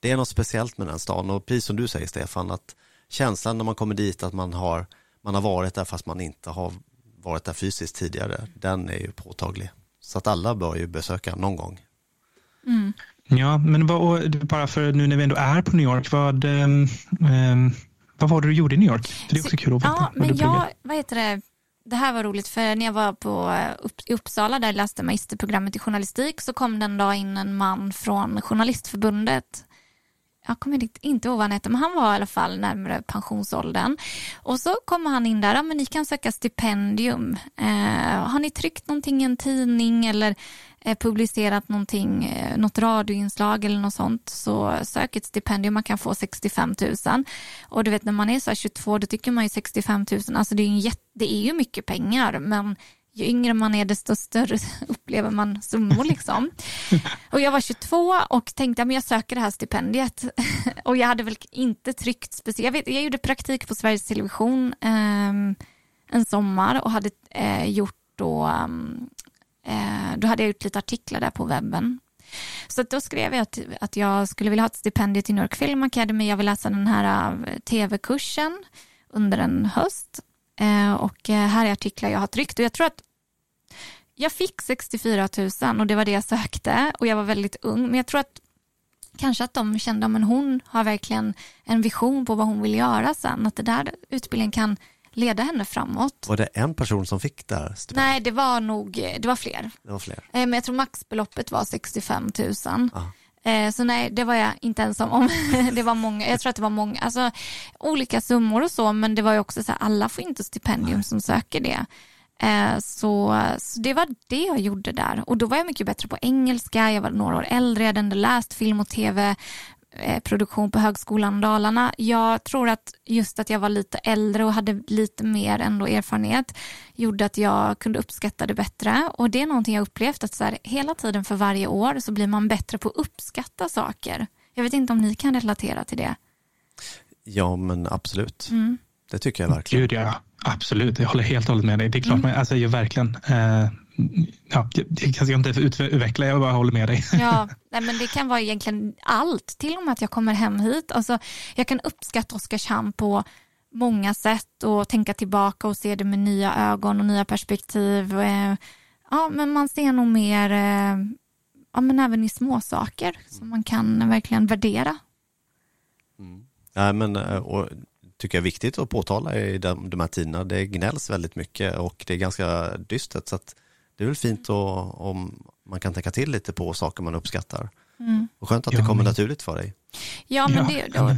det är något speciellt med den staden och precis som du säger Stefan, att känslan när man kommer dit att man har, man har varit där fast man inte har varit där fysiskt tidigare, den är ju påtaglig. Så att alla bör ju besöka någon gång. Mm. Ja, men vad, bara för nu när vi ändå är på New York, vad, ehm, ehm, vad var det du gjorde i New York? För det är också kul att veta. Ja, men jag, vad heter det, det här var roligt för när jag var på, eh, upp, i Uppsala där jag läste magisterprogrammet i journalistik så kom det en dag in en man från Journalistförbundet. Jag kommer inte- ihåg vad han hette, men han var i alla fall närmare pensionsåldern. Och så kommer han in där, ja, men ni kan söka stipendium. Eh, har ni tryckt någonting i en tidning eller publicerat någonting, eh, något radioinslag eller något sånt så sök ett stipendium, man kan få 65 000. Och du vet när man är så här 22 då tycker man ju 65 000, alltså det är ju, det är ju mycket pengar men ju yngre man är desto större upplever man summor liksom. Och jag var 22 och tänkte att jag söker det här stipendiet. Och jag hade väl inte tryckt speciellt. Jag, vet, jag gjorde praktik på Sveriges Television ehm, en sommar och hade eh, gjort då, ehm, eh, då hade jag gjort lite artiklar där på webben. Så då skrev jag att, att jag skulle vilja ha ett stipendium till New York Film Academy. Jag vill läsa den här eh, tv-kursen under en höst. Eh, och eh, här är artiklar jag har tryckt och jag tror att jag fick 64 000 och det var det jag sökte och jag var väldigt ung. Men jag tror att kanske att de kände att hon har verkligen en vision på vad hon vill göra sen. Att det där utbildningen kan leda henne framåt. Var det en person som fick där? stipendiet? Nej, det var nog, det var fler. Det var fler. Eh, Men jag tror maxbeloppet var 65 000. Ja. Eh, Så nej, det var jag inte ensam om. Det var många, jag tror att det var många, alltså olika summor och så, men det var ju också så här, alla får inte stipendium som söker det. Eh, Så, så det var det jag gjorde där och då var jag mycket bättre på engelska, jag var några år äldre, jag hade ändå läst film och tv produktion på Högskolan Dalarna. Jag tror att just att jag var lite äldre och hade lite mer ändå erfarenhet gjorde att jag kunde uppskatta det bättre och det är någonting jag upplevt att så här, hela tiden för varje år så blir man bättre på att uppskatta saker. Jag vet inte om ni kan relatera till det. Ja, men absolut. Mm. Det tycker jag verkligen. Gud, ja. Absolut, jag håller helt och hållet med dig. Det är klart, mm. men, alltså, jag verkligen. Eh, ja, det kan jag inte utveckla, jag bara håller med dig. Ja, nej, men det kan vara egentligen allt, till och med att jag kommer hem hit. Alltså, jag kan uppskatta Oskarshamn på många sätt och tänka tillbaka och se det med nya ögon och nya perspektiv. Eh, ja, men man ser nog mer, eh, ja, men även i små saker som man kan verkligen värdera. Mm. Ja, men, eh, och tycker jag är viktigt att påtala i de, de här tiderna. Det gnälls väldigt mycket och det är ganska dystert. Så det är väl fint att, om man kan tänka till lite på saker man uppskattar. Mm. Och skönt att ja, det kommer men... naturligt för dig. Ja, men det, då,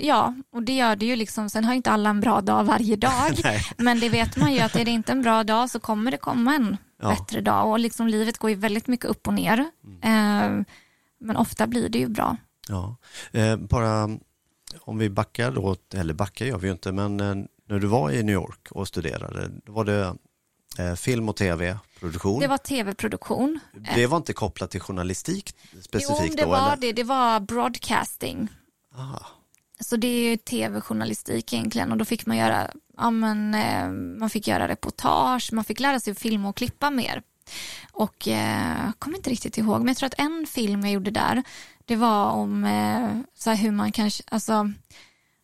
ja, och det gör det ju liksom. Sen har inte alla en bra dag varje dag. men det vet man ju att är det inte en bra dag så kommer det komma en ja. bättre dag. Och liksom livet går ju väldigt mycket upp och ner. Mm. Eh, men ofta blir det ju bra. Ja, eh, bara om vi backar då, eller backar gör vi ju inte, men eh, när du var i New York och studerade, då var det film och tv-produktion? Det var tv-produktion. Det var inte kopplat till journalistik specifikt jo, det då? var eller? det. Det var broadcasting. Aha. Så det är ju tv-journalistik egentligen och då fick man göra, ja, men, eh, man fick göra reportage, man fick lära sig att filma och klippa mer. Och eh, kommer inte riktigt ihåg, men jag tror att en film jag gjorde där, det var om eh, så hur man kanske, alltså,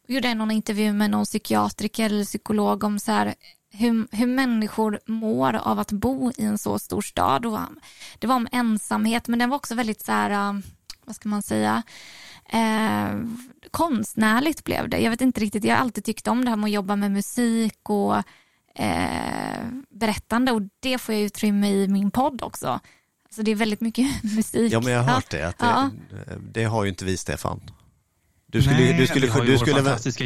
jag gjorde någon intervju med någon psykiatriker eller psykolog om så här, hur, hur människor mår av att bo i en så stor stad. Och, det var om ensamhet, men den var också väldigt så här, eh, vad ska man säga, eh, konstnärligt blev det. Jag vet inte riktigt, jag har alltid tyckt om det här med att jobba med musik och eh, berättande och det får jag utrymme i min podd också. Så det är väldigt mycket musik. Ja, men jag har hört det. Att det, ja. det har ju inte vi, Stefan. Du skulle, Nej, du skulle, vi har du skulle, fantastiska,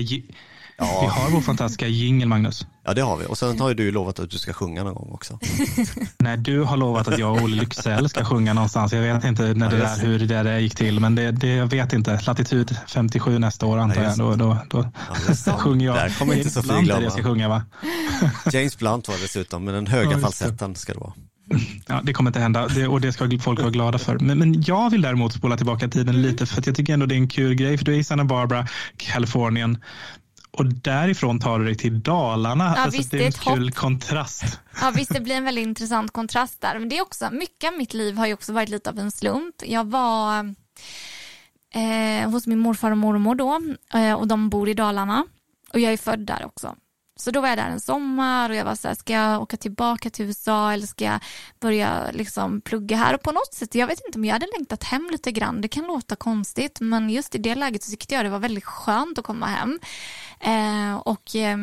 ja. Vi har vår fantastiska jingel, Magnus. Ja, det har vi. Och sen har ju du lovat att du ska sjunga någon gång också. Nej, du har lovat att jag och Olle Lycksell ska sjunga någonstans. Jag vet inte när det där, hur det där gick till, men det, det, jag vet inte. Latitud 57 nästa år antar jag. Då, då, då ja, sjunger jag. Där kommer inte Sofie glömma. jag ska sjunga, va? James Blunt var dessutom, men den höga ja, falsetten ska det vara. Ja, det kommer inte hända det, och det ska folk vara glada för. Men, men jag vill däremot spola tillbaka tiden lite för att jag tycker ändå det är en kul grej. För du är i Santa Barbara, Kalifornien och därifrån tar du dig till Dalarna. Ja, alltså, visst, det är en kul hopp. kontrast. Ja visst, det blir en väldigt intressant kontrast där. Men det är också, mycket av mitt liv har ju också varit lite av en slump. Jag var eh, hos min morfar och mormor då eh, och de bor i Dalarna. Och jag är född där också. Så då var jag där en sommar och jag var så här, ska jag åka tillbaka till USA eller ska jag börja liksom plugga här? Och på något sätt, jag vet inte om jag hade längtat hem lite grann, det kan låta konstigt, men just i det läget så tyckte jag det var väldigt skönt att komma hem. Eh, och eh,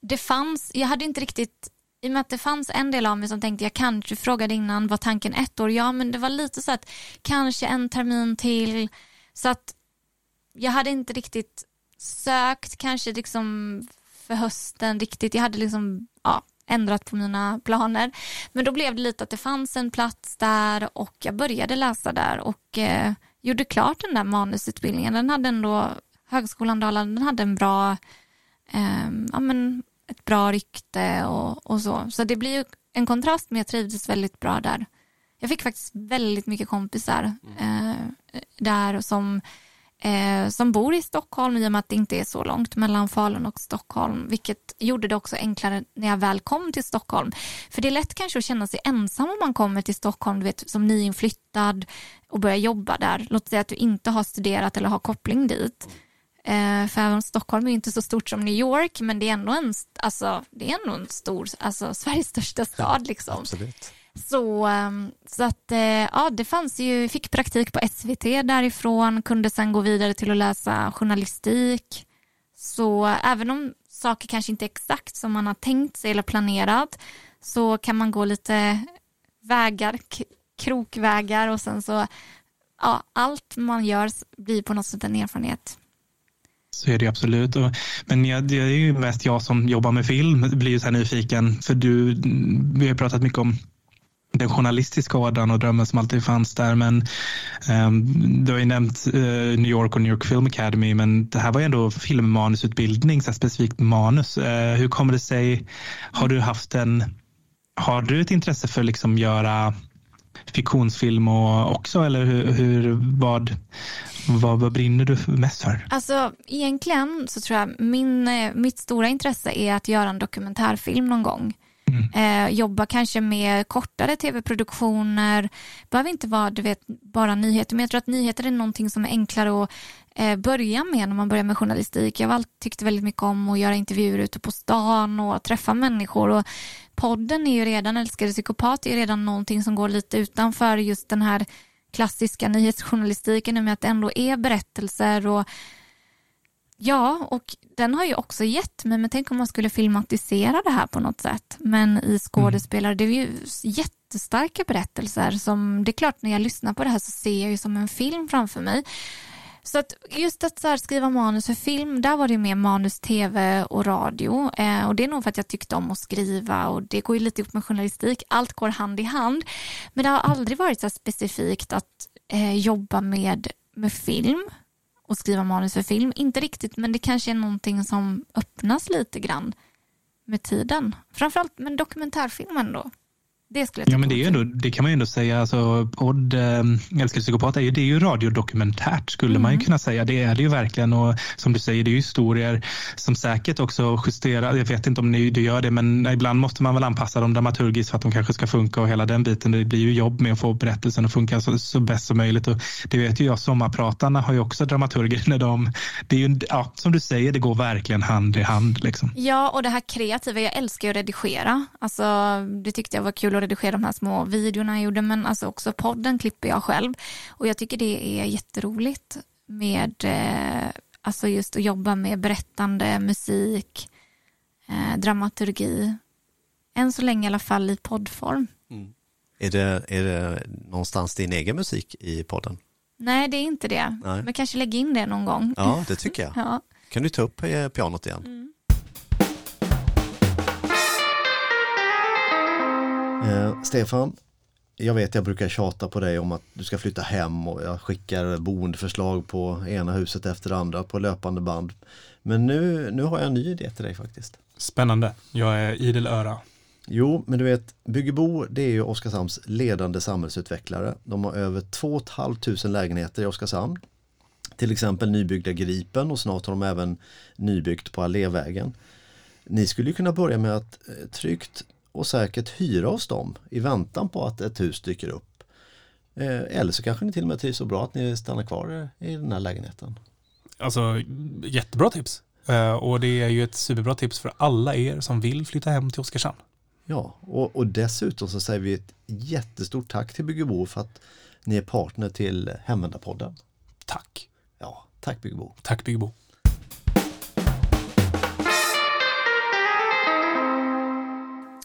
det fanns, jag hade inte riktigt i och med att det fanns en del av mig som tänkte, jag kanske frågade innan, var tanken ett år? Ja, men det var lite så att kanske en termin till. Så att jag hade inte riktigt sökt kanske liksom för hösten riktigt. Jag hade liksom ja, ändrat på mina planer. Men då blev det lite att det fanns en plats där och jag började läsa där och eh, gjorde klart den där manusutbildningen. Den hade ändå, Högskolan Dalarna, den hade en bra, eh, ja men ett bra rykte och, och så. Så det blir ju en kontrast men jag trivdes väldigt bra där. Jag fick faktiskt väldigt mycket kompisar eh, där som eh, som bor i Stockholm i och med att det inte är så långt mellan Falun och Stockholm, vilket gjorde det också enklare när jag väl kom till Stockholm. För det är lätt kanske att känna sig ensam om man kommer till Stockholm, du vet, som nyinflyttad och börjar jobba där. Låt säga att du inte har studerat eller har koppling dit. Eh, för även Stockholm är inte så stort som New York, men det är ändå en, alltså, det är ändå en stor, alltså Sveriges största stad. Liksom. Absolut. Så, ehm, så att, eh, ja, det fanns ju, fick praktik på SVT därifrån, kunde sen gå vidare till att läsa journalistik. Så även om saker kanske inte är exakt som man har tänkt sig eller planerat så kan man gå lite vägar, krokvägar och sen så, ja, allt man gör blir på något sätt en erfarenhet. Så är det absolut. Men det är ju mest jag som jobbar med film, blir ju så här nyfiken, för du, vi har pratat mycket om den journalistiska ådran och drömmen som alltid fanns där. Men um, du har ju nämnt uh, New York och New York Film Academy, men det här var ju ändå filmmanusutbildning, så specifikt manus. Uh, hur kommer det sig, har du haft en, har du ett intresse för liksom göra fiktionsfilm och också eller hur, hur vad, vad, vad, brinner du mest för? Alltså egentligen så tror jag min, eh, mitt stora intresse är att göra en dokumentärfilm någon gång. Mm. Eh, jobba kanske med kortare tv-produktioner. behöver inte vara du vet, bara nyheter, men jag tror att nyheter är någonting som är enklare att eh, börja med när man börjar med journalistik. Jag har alltid tyckt väldigt mycket om att göra intervjuer ute på stan och träffa människor. Och podden är ju redan, Älskade psykopat, är redan någonting som går lite utanför just den här klassiska nyhetsjournalistiken med att det ändå är berättelser och Ja, och den har ju också gett mig, men tänk om man skulle filmatisera det här på något sätt. Men i skådespelare, mm. det är ju jättestarka berättelser som, det är klart när jag lyssnar på det här så ser jag ju som en film framför mig. Så att just att så skriva manus för film, där var det mer manus, tv och radio. Eh, och det är nog för att jag tyckte om att skriva och det går ju lite upp med journalistik. Allt går hand i hand. Men det har aldrig varit så specifikt att eh, jobba med, med film och skriva manus för film. Inte riktigt, men det kanske är någonting som öppnas lite grann med tiden. Framförallt med dokumentärfilmen då. Det skulle jag ja, men det, är ändå, det kan man ju ändå säga. Alltså, podd äh, Älskade psykopat är ju, det är ju radiodokumentärt skulle mm. man ju mm. kunna säga. Det är det ju verkligen och som du säger det är ju historier som säkert också justerar. Jag vet inte om ni du gör det men ibland måste man väl anpassa dem dramaturgiskt för att de kanske ska funka och hela den biten. Det blir ju jobb med att få berättelsen att funka så, så bäst som möjligt och det vet ju jag. Sommarpratarna har ju också dramaturger när de, det är ju, ja, som du säger, det går verkligen hand i hand. Liksom. Ja och det här kreativa, jag älskar ju att redigera. Alltså det tyckte jag var kul att redigera de här små videorna jag gjorde men alltså också podden klipper jag själv och jag tycker det är jätteroligt med eh, alltså just att jobba med berättande, musik, eh, dramaturgi. Än så länge i alla fall i poddform. Mm. Är, det, är det någonstans din egen musik i podden? Nej, det är inte det. Nej. Men kanske lägga in det någon gång. Ja, det tycker jag. ja. Kan du ta upp eh, pianot igen? Mm. Eh, Stefan, jag vet jag brukar tjata på dig om att du ska flytta hem och jag skickar boendeförslag på ena huset efter det andra på löpande band. Men nu, nu har jag en ny idé till dig faktiskt. Spännande, jag är idel öra. Jo, men du vet, Byggebo det är ju Oskarshamns ledande samhällsutvecklare. De har över 2 500 lägenheter i Oskarshamn. Till exempel nybyggda Gripen och snart har de även nybyggt på Allévägen. Ni skulle kunna börja med att eh, tryggt och säkert hyra hos dem i väntan på att ett hus dyker upp. Eh, eller så kanske ni till och med trivs så bra att ni stannar kvar i den här lägenheten. Alltså jättebra tips. Eh, och det är ju ett superbra tips för alla er som vill flytta hem till Oskarshamn. Ja, och, och dessutom så säger vi ett jättestort tack till Byggebo för att ni är partner till Hemvändarpodden. Tack. Ja, tack Byggebo. Tack Byggebo.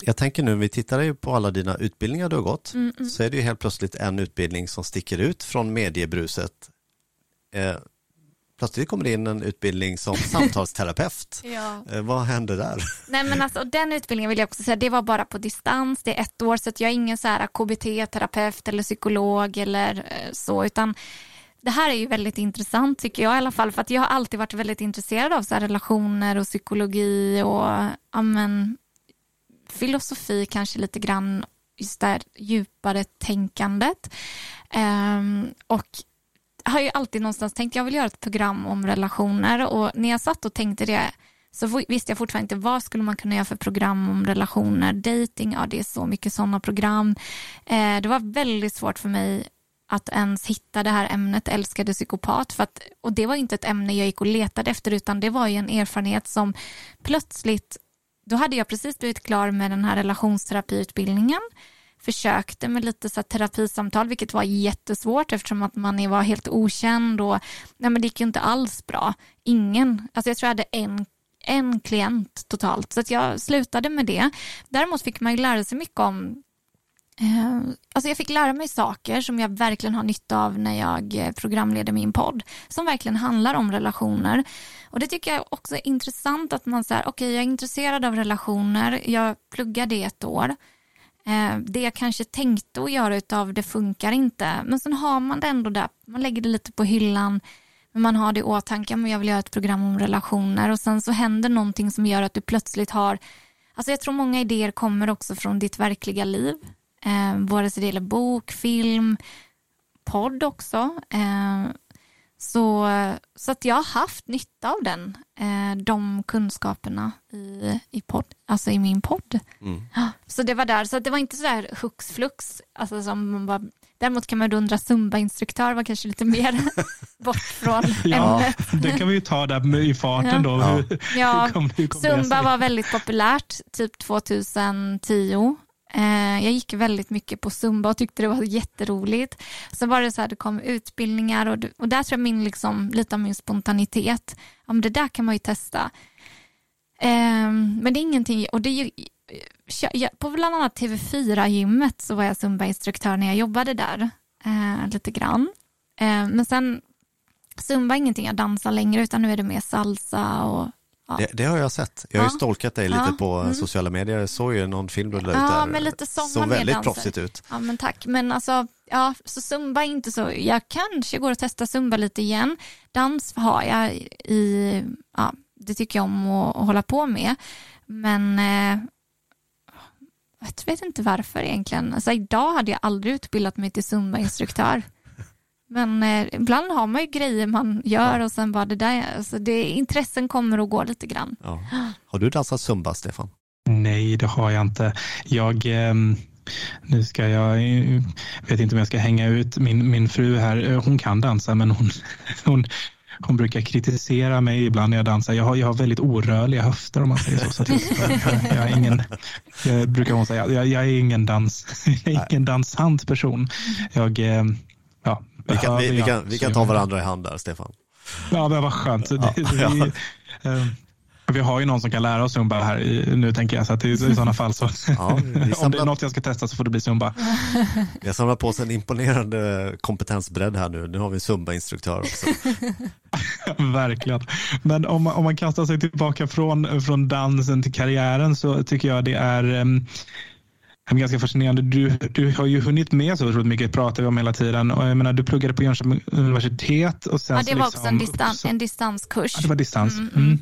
Jag tänker nu, vi tittar på alla dina utbildningar du har gått, mm, mm. så är det ju helt plötsligt en utbildning som sticker ut från mediebruset. Eh, plötsligt kommer det in en utbildning som samtalsterapeut. ja. eh, vad hände där? Nej men alltså den utbildningen vill jag också säga, det var bara på distans, det är ett år så jag är ingen så här KBT-terapeut eller psykolog eller eh, så, utan det här är ju väldigt intressant tycker jag i alla fall för att jag har alltid varit väldigt intresserad av så relationer och psykologi och amen, filosofi kanske lite grann, just det djupare tänkandet. Um, och har ju alltid någonstans tänkt jag vill göra ett program om relationer och när jag satt och tänkte det så visste jag fortfarande inte vad skulle man kunna göra för program om relationer, dating, ja det är så mycket sådana program. Eh, det var väldigt svårt för mig att ens hitta det här ämnet älskade psykopat för att, och det var inte ett ämne jag gick och letade efter utan det var ju en erfarenhet som plötsligt då hade jag precis blivit klar med den här relationsterapiutbildningen försökte med lite så terapisamtal, vilket var jättesvårt eftersom att man var helt okänd och nej, men det gick ju inte alls bra. Ingen, alltså jag tror jag hade en, en klient totalt, så att jag slutade med det. Däremot fick man ju lära sig mycket om Ehm, alltså jag fick lära mig saker som jag verkligen har nytta av när jag eh, programleder min podd. Som verkligen handlar om relationer. Och det tycker jag också är intressant att man säger, okej okay, jag är intresserad av relationer, jag pluggade ett år. Ehm, det jag kanske tänkte att göra utav det funkar inte. Men sen har man det ändå där, man lägger det lite på hyllan. Men man har det i åtanke, men jag vill göra ett program om relationer och sen så händer någonting som gör att du plötsligt har, alltså jag tror många idéer kommer också från ditt verkliga liv. Eh, vare sig det gäller bok, film, podd också. Eh, så, så att jag har haft nytta av den, eh, de kunskaperna i, i, podd, alltså i min podd. Mm. Så det var där, så det var inte sådär hux flux, alltså som man bara, däremot kan man undra zumba-instruktör var kanske lite mer bort från ja, ämnet. Det kan vi ju ta där i farten ja. då. Hur, ja, hur kom, hur kom zumba var väldigt populärt, typ 2010 Eh, Eh, jag gick väldigt mycket på Zumba och tyckte det var jätteroligt. Så var det så här, det kom utbildningar och, och där tror jag min, liksom, lite av min spontanitet, ja, men det där kan man ju testa. Eh, men det är ingenting, och det är ju, på bland annat TV4-gymmet så var jag Zumba-instruktör när jag jobbade där eh, lite grann. Men sen Zumba är ingenting jag dansar längre utan nu är det mer salsa och Ja. Det, det, har jag sett. Jag har ja. ju stalkat dig lite ja. på mm. sociala medier. Jag såg ju någon film du la ut ja, där. Men lite såg väldigt proffsigt ut. Ja, men tack. Men alltså, ja, så zumba är inte så. Jag kanske går och testar zumba lite igen. Dans har jag i, ja, det tycker jag om att, att hålla på med. Men eh, jag vet inte varför egentligen. Alltså, idag hade jag aldrig utbildat mig till zumba-instruktör. Men eh, ibland har man ju grejer man gör och sen bara det där, alltså det, intressen kommer och går lite grann. Ja. Har du dansat zumba, Stefan? Nej, det har jag inte. Jag, eh, nu ska jag, vet inte om jag ska hänga ut min, min fru här. Eh, hon kan dansa, men hon, hon hon brukar kritisera mig ibland när jag dansar. Jag har, jag har väldigt orörliga höfter om man säger så. så jag, jag, är ingen, jag brukar hon säga, jag, jag är ingen, dans, jag är ingen dansant person. Jag, ehm, ja, vi kan, vi, vi, kan, vi kan ta varandra i hand där, Stefan. Ja, men vad skönt. Ja, vi, eh, vi har ju någon som kan lära oss Zumba här nu tänker jag, så att i, i sådana fall så ja, om det är något jag ska testa så får det bli Zumba. Vi har samlat på oss en imponerande kompetensbredd här nu. Nu har vi en Zumba-instruktör också. Verkligen. Men om man, om man kastar sig tillbaka från, från dansen till karriären så tycker jag det är um, ganska fascinerande. Du, du har ju hunnit med så otroligt mycket, pratar vi om hela tiden. Och jag menar, du pluggade på Jönköping universitet. Och sen ja, det var liksom, också en, distan, en distanskurs. Ja, det var distans. Mm, mm. Mm.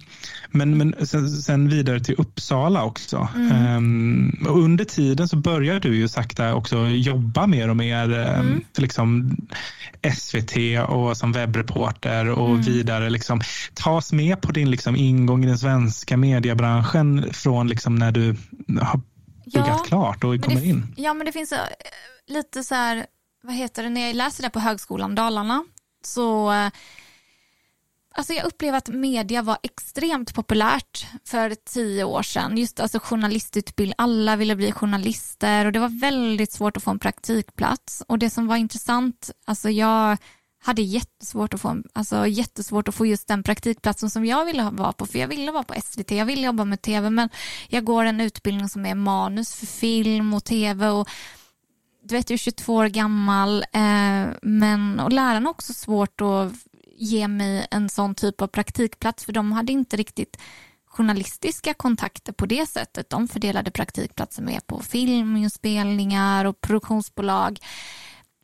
Men, men sen, sen, vidare till Uppsala också. Um, och under tiden så började du ju sakta också jobba mer och mer um, liksom SVT och som webbreporter och mm. vidare. Liksom, tas med på din liksom, ingång i den svenska mediebranschen från liksom, när du har pluggat ja, klart och kommer in. Ja, men det finns uh, lite så här, vad heter det, när jag läser det på Högskolan Dalarna så uh, Alltså jag upplever att media var extremt populärt för tio år sedan. Just alltså journalistutbildning, alla ville bli journalister och det var väldigt svårt att få en praktikplats. Och det som var intressant, alltså jag hade jättesvårt att få, alltså jättesvårt att få just den praktikplatsen som jag ville vara på, för jag ville vara på SVT, jag ville jobba med tv, men jag går en utbildning som är manus för film och tv och du vet, jag är 22 år gammal, eh, men och lärarna har också svårt att ge mig en sån typ av praktikplats, för de hade inte riktigt journalistiska kontakter på det sättet. De fördelade praktikplatser med på filminspelningar och produktionsbolag.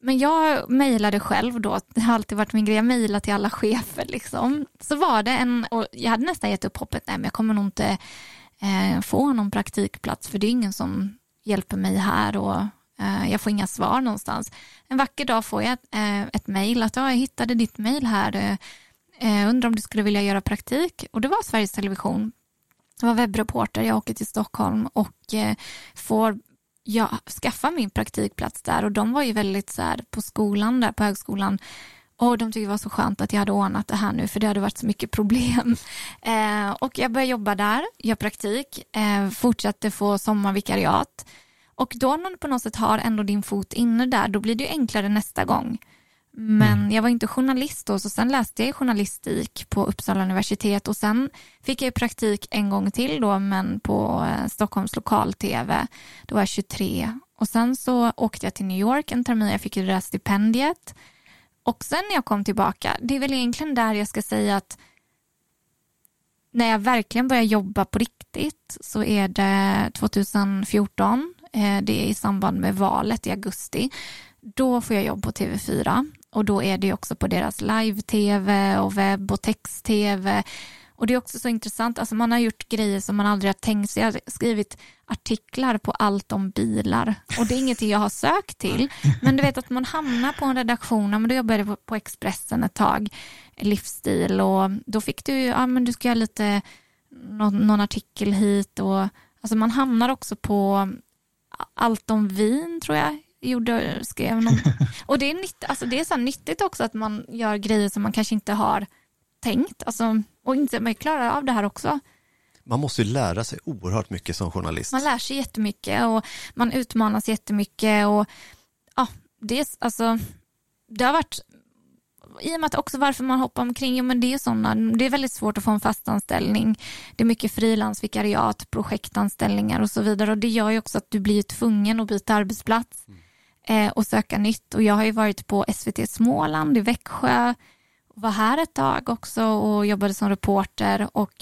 Men jag mejlade själv då, det har alltid varit min grej, jag mejlar till alla chefer liksom. Så var det en, och jag hade nästan gett upp hoppet, nej men jag kommer nog inte eh, få någon praktikplats för det är ingen som hjälper mig här och eh, jag får inga svar någonstans. En vacker dag får jag eh, ett mejl att ja, jag hittade ditt mejl här, eh, eh, undrar om du skulle vilja göra praktik och det var Sveriges Television. Jag var webbreporter, jag åker till Stockholm och eh, får jag skaffade min praktikplats där och de var ju väldigt så här på skolan där på högskolan och de tyckte det var så skönt att jag hade ordnat det här nu för det hade varit så mycket problem. Eh, och jag började jobba där, gör praktik, eh, fortsatte få sommarvikariat och då när du på något sätt har ändå din fot inne där då blir det ju enklare nästa gång. Men mm. jag var inte journalist då, så sen läste jag journalistik på Uppsala universitet och sen fick jag praktik en gång till då, men på eh, Stockholms lokal-tv. Då var jag 23 och sen så åkte jag till New York en termin, jag fick det där stipendiet. Och sen när jag kom tillbaka, det är väl egentligen där jag ska säga att när jag verkligen började jobba på riktigt så är det 2014. Eh, det är i samband med valet i augusti. Då får jag jobb på TV4 och då är det också på deras live-tv och webb och text-tv. Och det är också så intressant, alltså man har gjort grejer som man aldrig har tänkt sig. Jag har skrivit artiklar på allt om bilar och det är ingenting jag har sökt till. Men du vet att man hamnar på en redaktion, men då jobbade jag på Expressen ett tag, livsstil och då fick du, ja men du ska göra lite, någon, någon artikel hit och alltså man hamnar också på allt om vin tror jag gjorde, skrev någon. Och det är, nytt, alltså det är så nyttigt också att man gör grejer som man kanske inte har tänkt. Alltså, och inte man klarar av det här också. Man måste ju lära sig oerhört mycket som journalist. Man lär sig jättemycket och man utmanas jättemycket. Och, ja, det, är, alltså, det har varit i och med att också varför man hoppar omkring, ja, men det är sådana, det är väldigt svårt att få en fast anställning. Det är mycket frilansvikariat, projektanställningar och så vidare och det gör ju också att du blir tvungen att byta arbetsplats mm eh, och söka nytt och jag har ju varit på SVT Småland i Växjö och var här ett tag också och jobbade som reporter och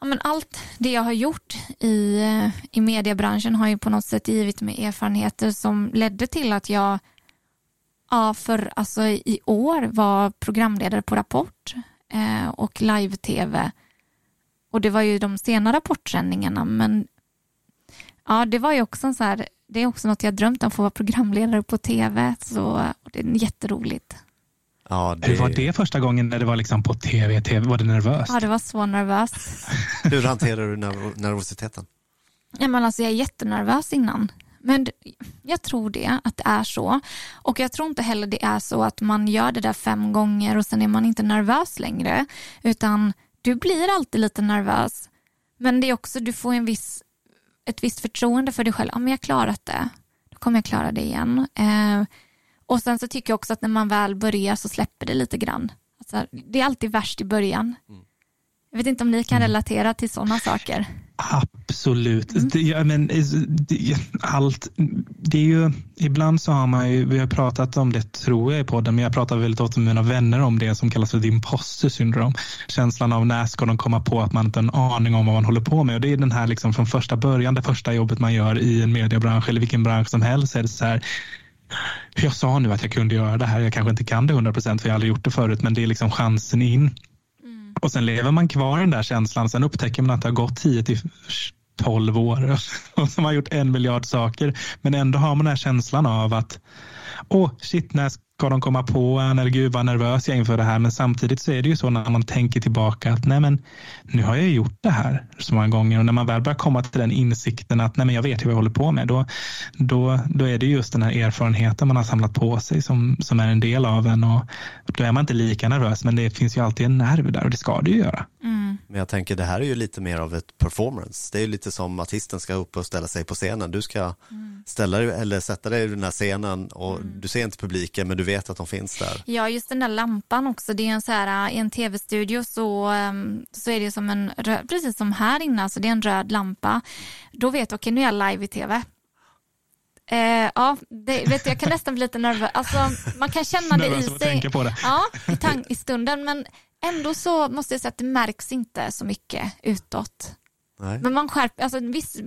ja, men allt det jag har gjort i, eh, i mediebranschen har ju på något sätt givit mig erfarenheter som ledde till att jag Ja, för alltså i år var programledare på Rapport eh, och live-tv. Och det var ju de sena rapportsändningarna, men ja, det var ju också en så här, det är också något jag drömt om, att få vara programledare på tv, så det är jätteroligt. Ja, det... Hur var det första gången när det var liksom på tv? TV? Var det nervöst? Ja, det var så nervöst. Hur hanterar du nervositeten? Ja, men alltså, jag är jättenervös innan. Men jag tror det, att det är så. Och jag tror inte heller det är så att man gör det där fem gånger och sen är man inte nervös längre. Utan du blir alltid lite nervös. Men det är också, du får en viss, ett visst förtroende för dig själv. Ja, men jag klarat det. Då kommer jag klara det igen. Eh, och sen så tycker jag också att när man väl börjar så släpper det lite grann. Alltså, det är alltid värst i början. Mm. Jag vet inte om ni kan mm. relatera till sådana saker. Absolut. Mm. Det, ja, men, det, allt, det är ju, ibland så har man ju, vi har pratat om det tror jag i podden, men jag pratar väldigt ofta med mina vänner om det som kallas för the imposter syndrome. Känslan av när ska de komma på att man inte har en aning om vad man håller på med. Och det är den här liksom från första början, det första jobbet man gör i en mediebransch eller vilken bransch som helst. Är det så här, jag sa nu att jag kunde göra det här, jag kanske inte kan det 100 procent för jag har aldrig gjort det förut, men det är liksom chansen in. Och sen lever man kvar i den där känslan. Sen upptäcker man att det har gått 10 till 12 år och som har gjort en miljard saker. Men ändå har man den här känslan av att åh, shit, när ska de komma på en? Eller gud vad nervös jag är inför det här. Men samtidigt så är det ju så när man tänker tillbaka att nej men nu har jag gjort det här så många gånger. Och när man väl börjar komma till den insikten att nej men jag vet vad jag håller på med. Då, då, då är det just den här erfarenheten man har samlat på sig som, som är en del av en. Och då är man inte lika nervös men det finns ju alltid en nerv där och det ska det ju göra. Mm. Men jag tänker det här är ju lite mer av ett performance. Det är ju lite som artisten ska upp och ställa sig på scenen. Du ska mm. ställa dig eller sätta dig i den här scenen och mm. du ser inte publiken men du vet att de finns där. Ja, just den där lampan också. Det är en så här, i en tv-studio så, ehm, så är det som en, precis som här inne, alltså det är en röd lampa. Då vet jag, okej nu är jag live i tv. Eh, ja, det, vet du, jag kan nästan bli lite nervös. Alltså, man kan känna det i sig. På det. Ja, i, i stunden. Men ändå så måste jag säga att det märks inte så mycket utåt. Nej. Men man skärper, alltså en viss,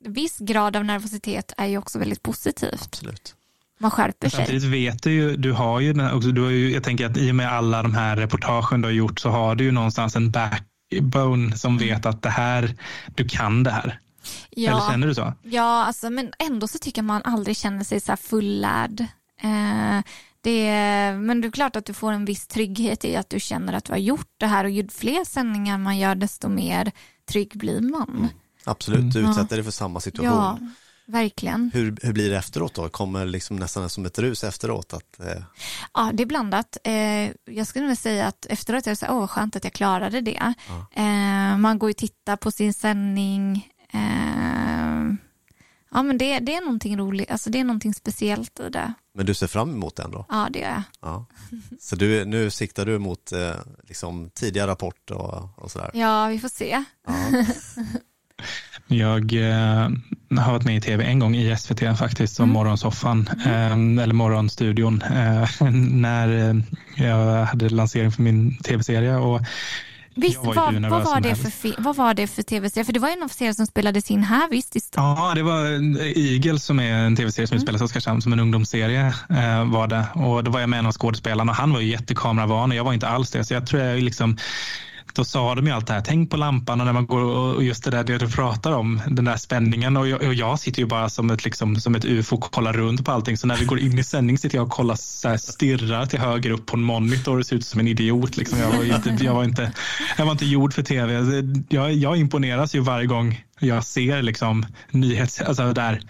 viss grad av nervositet är ju också väldigt positivt. Absolut. Man skärper sig. Samtidigt vet du ju, du har ju, också, du har ju, jag tänker att i och med alla de här reportagen du har gjort så har du ju någonstans en backbone som mm. vet att det här, du kan det här. Ja, Eller känner du så? Ja, alltså, men ändå så tycker man aldrig känner sig så här fullärd. Eh, det men det är klart att du får en viss trygghet i att du känner att du har gjort det här och ju fler sändningar man gör desto mer trygg blir man. Mm. Absolut, du utsätter ja. dig för samma situation. Ja, verkligen. Hur, hur blir det efteråt då? Kommer liksom nästan som ett rus efteråt? Att, eh... Ja, det är blandat. Eh, jag skulle nog säga att efteråt är det så åh skönt att jag klarade det. Ja. Eh, man går och tittar på sin sändning. Ja, men det, det är någonting roligt, alltså det är någonting speciellt i det. Men du ser fram emot den då? Ja, det gör jag. Ja. Så du, nu siktar du mot eh, liksom, tidiga rapport och, och sådär? Ja, vi får se. Ja. Jag eh, har varit med i tv en gång i SVT faktiskt, som mm. Morgonsoffan, eh, eller Morgonstudion, eh, när eh, jag hade lansering för min tv-serie. Och Visst, vad, vad, var det för, vad var det för tv-serie? För det var ju någon serie som spelades in här, visst? Ja, det var Igel som är en tv-serie som mm. utspelas i Oskarshamn som en ungdomsserie eh, var det. Och då var jag med en av skådespelarna. Han var ju jättekameravan och jag var inte alls det. Så jag tror jag liksom då sa de ju allt det här, tänk på lampan och när man går och just det där det du pratar om, den där spänningen och jag, och jag sitter ju bara som ett, liksom, som ett ufo och kollar runt på allting. Så när vi går in i sändning sitter jag och kollar, så här, stirrar till höger upp på en monitor och ser ut som en idiot. Liksom. Jag, var inte, jag, var inte, jag var inte gjord för tv. Jag, jag imponeras ju varje gång jag ser liksom, nyhets, alltså där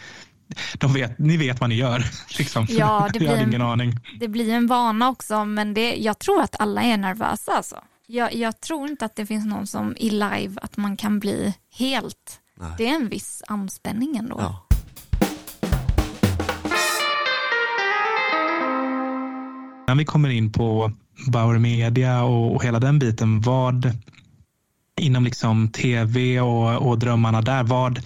de vet, ni vet vad ni gör. Liksom. Ja, det blir, jag ingen aning. det blir en vana också, men det, jag tror att alla är nervösa. Alltså. Jag, jag, tror inte att det finns någon som i live att man kan bli helt. Nej. Det är en viss anspänning ändå. Ja. När vi kommer in på Bauer Media och, och hela den biten, vad inom liksom tv och, och drömmarna där, vad,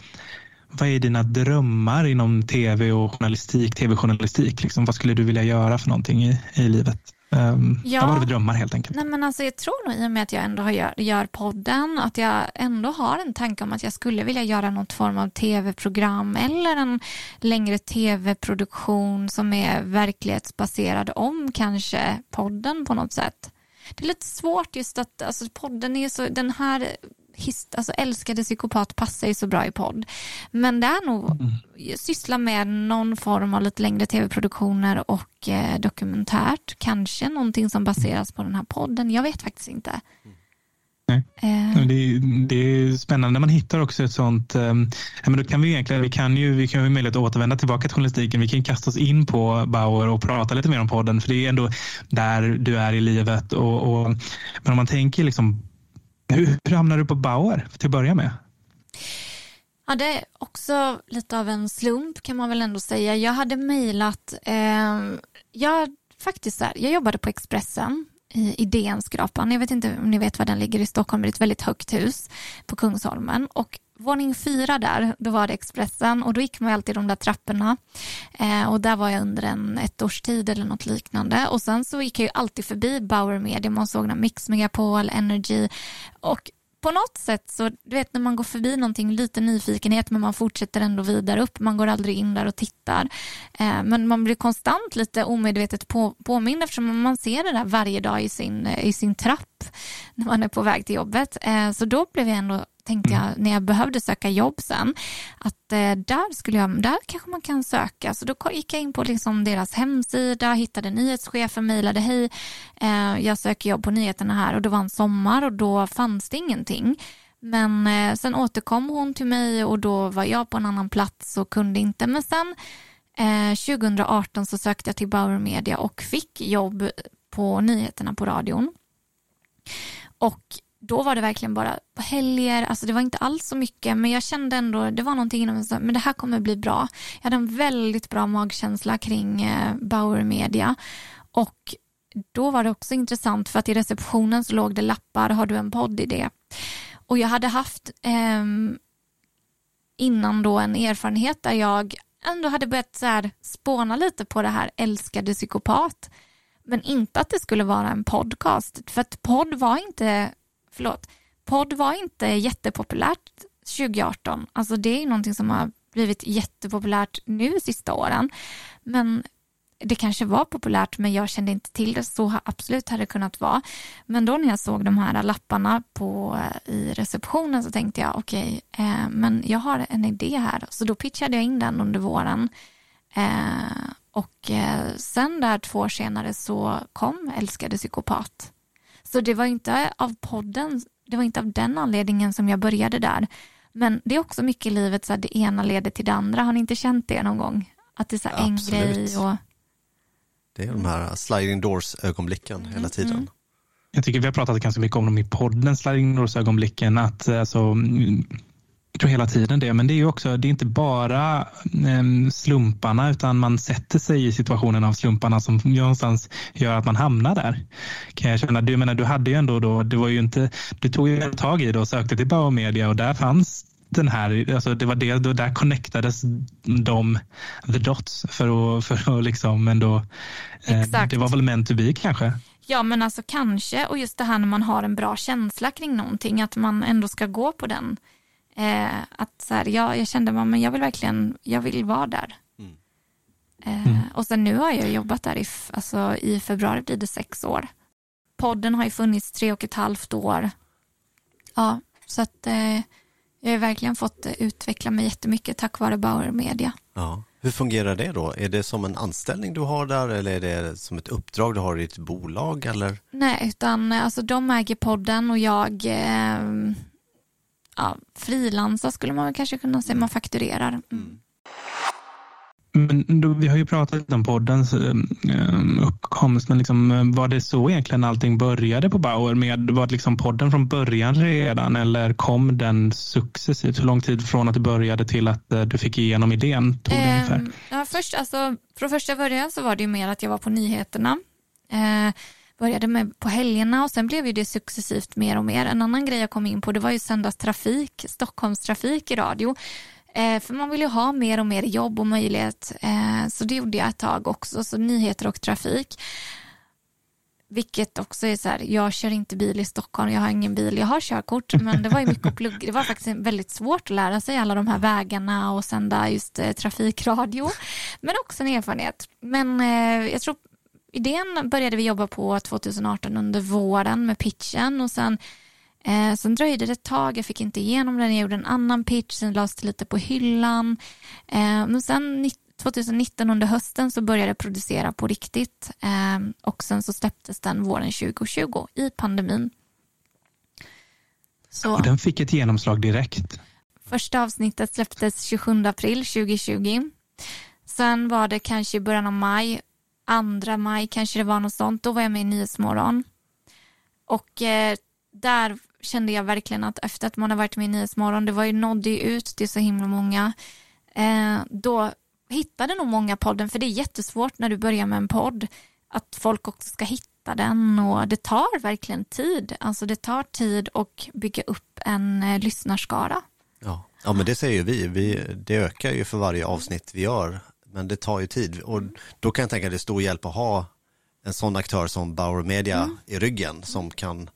vad är dina drömmar inom tv och journalistik, tv-journalistik? Liksom, vad skulle du vilja göra för någonting i, i livet? Um, ja. Vad har du för drömmar helt enkelt? Nej, men alltså, jag tror nog i och med att jag ändå gör, gör podden att jag ändå har en tanke om att jag skulle vilja göra något form av tv-program eller en längre tv-produktion som är verklighetsbaserad om kanske podden på något sätt. Det är lite svårt just att alltså, podden är så, den här alltså älskade psykopat passar ju så bra i podd. Men det är nog mm. syssla med någon form av lite längre tv-produktioner och eh, dokumentärt. Kanske någonting som baseras på den här podden. Jag vet faktiskt inte. Nej. Eh. Det, är, det är spännande när man hittar också ett sånt, eh, men då kan vi egentligen, vi kan ju, vi kan ju möjlighet att återvända tillbaka till journalistiken. Vi kan kasta oss in på Bauer och prata lite mer om podden, för det är ändå där du är i livet. Och, och men om man tänker liksom hur, hur hamnade du på Bauer till att börja med? Ja, det är också lite av en slump kan man väl ändå säga. Jag hade mejlat, eh, jag faktiskt här, jag jobbade på Expressen i Idénskrapan. Jag vet inte om ni vet var den ligger i Stockholm, det är ett väldigt högt hus på Kungsholmen och våning fyra där, då var det Expressen och då gick man alltid de där trapporna eh, och där var jag under en ett års tid eller något liknande och sen så gick jag ju alltid förbi Bauer Media, man såg när Mix Megapol, Energy och på något sätt så, du vet när man går förbi någonting, lite nyfikenhet men man fortsätter ändå vidare upp, man går aldrig in där och tittar. Eh, men man blir konstant lite omedvetet på, påmind eftersom man ser det där varje dag i sin, i sin trapp när man är på väg till jobbet. Eh, så då blev jag ändå tänkte jag när jag behövde söka jobb sen att eh, där skulle jag, där kanske man kan söka. Så då gick jag in på liksom deras hemsida, hittade nyhetschefen, mejlade hej, eh, jag söker jobb på nyheterna här och det var en sommar och då fanns det ingenting. Men eh, sen återkom hon till mig och då var jag på en annan plats och kunde inte. Men sen 2018 så sökte jag till Bauer Media och fick jobb på nyheterna på radion. Och då var det verkligen bara på helger, alltså det var inte alls så mycket men jag kände ändå, det var någonting inom mig men det här kommer bli bra. Jag hade en väldigt bra magkänsla kring eh, Bauer Media och då var det också intressant för att i receptionen så låg det lappar, har du en poddidé? Och jag hade haft eh, innan då en erfarenhet där jag ändå hade börjat så här spåna lite på det här älskade psykopat. Men inte att det skulle vara en podcast, för att podd var inte förlåt, podd var inte jättepopulärt 2018. Alltså det är någonting som har blivit jättepopulärt nu sista åren. Men det kanske var populärt men jag kände inte till det. Så absolut hade det kunnat vara. Men då när jag såg de här lapparna på, eh, i receptionen så tänkte jag okej, okay, eh, men jag har en idé här. Så då pitchade jag in den under våren. Eh, och eh, sen där två år senare så kom Älskade psykopat. Så det var inte av podden, det var inte av den anledningen som jag började där. Men det är också mycket i livet så att det ena leder till det andra. Har ni inte känt det någon gång? Att det är så en grej och... Det är de här sliding doors ögonblicken mm, hela tiden. Mm. Jag tycker vi har pratat ganska mycket om dem i podden, sliding doors ögonblicken. Att alltså, jag tror hela tiden det, men det är också, det är inte bara eh, slumparna utan man sätter sig i situationen av slumparna som någonstans gör att man hamnar där. Kan jag känna. Du menar, du hade ju ändå då, det var ju inte, du tog ju tag i det och sökte till Bauer Media och där fanns den här, alltså det var det, då där connectades de, the dots för att, för att liksom ändå, eh, det var väl meant to be kanske? Ja men alltså kanske och just det här när man har en bra känsla kring någonting att man ändå ska gå på den. Eh, att så här, jag, jag kände att jag vill verkligen, jag vill vara där. Mm. Eh, mm. Och sen nu har jag jobbat där i, alltså, i februari blir det sex år. Podden har ju funnits tre och ett halvt år. Ja, så att eh, jag har verkligen fått utveckla mig jättemycket tack vare Bauer Media. Ja. Hur fungerar det då? Är det som en anställning du har där eller är det som ett uppdrag du har i ditt bolag? Eller? Nej, utan alltså, de äger podden och jag eh, ja, frilansar skulle man kanske kunna säga, man fakturerar. Mm. mm. Men då, vi har ju pratat om poddens eh, uppkomst, men liksom, eh, var det så egentligen allting började på Bauer? Med, var det liksom podden från början redan eller kom den successivt? Hur lång tid från att det började till att eh, du fick igenom idén tog det eh, ungefär? Ja, först, alltså, från första början så var det ju mer att jag var på nyheterna. Eh, började med på helgerna och sen blev ju det successivt mer och mer. En annan grej jag kom in på det var ju söndagstrafik, Stockholmstrafik i radio. Eh, för man vill ju ha mer och mer jobb och möjlighet. Eh, så det gjorde jag ett tag också, så nyheter och trafik. Vilket också är så här, jag kör inte bil i Stockholm, jag har ingen bil, jag har körkort, men det var ju mycket att plugga. Det var faktiskt väldigt svårt att lära sig alla de här vägarna och sända just eh, trafikradio. Men också en erfarenhet. Men eh, jag tror idén började vi jobba på 2018 under våren med pitchen och sen Eh, sen dröjde det ett tag, jag fick inte igenom den, jag gjorde en annan pitch, sen lades det lite på hyllan. Eh, men sen 2019 under hösten så började jag producera på riktigt eh, och sen så släpptes den våren 2020 i pandemin. Så. Och den fick ett genomslag direkt? Första avsnittet släpptes 27 april 2020. Sen var det kanske i början av maj, andra maj kanske det var något sånt, då var jag med i Nyhetsmorgon. Och eh, där kände jag verkligen att efter att man har varit med i Nyhetsmorgon, det var ju nådde ju ut till så himla många, eh, då hittade nog många podden, för det är jättesvårt när du börjar med en podd, att folk också ska hitta den och det tar verkligen tid. Alltså det tar tid att bygga upp en eh, lyssnarskara. Ja. ja, men det säger vi. vi. Det ökar ju för varje avsnitt vi gör, men det tar ju tid. Och då kan jag tänka att det är stor hjälp att ha en sån aktör som Bauer Media mm. i ryggen som kan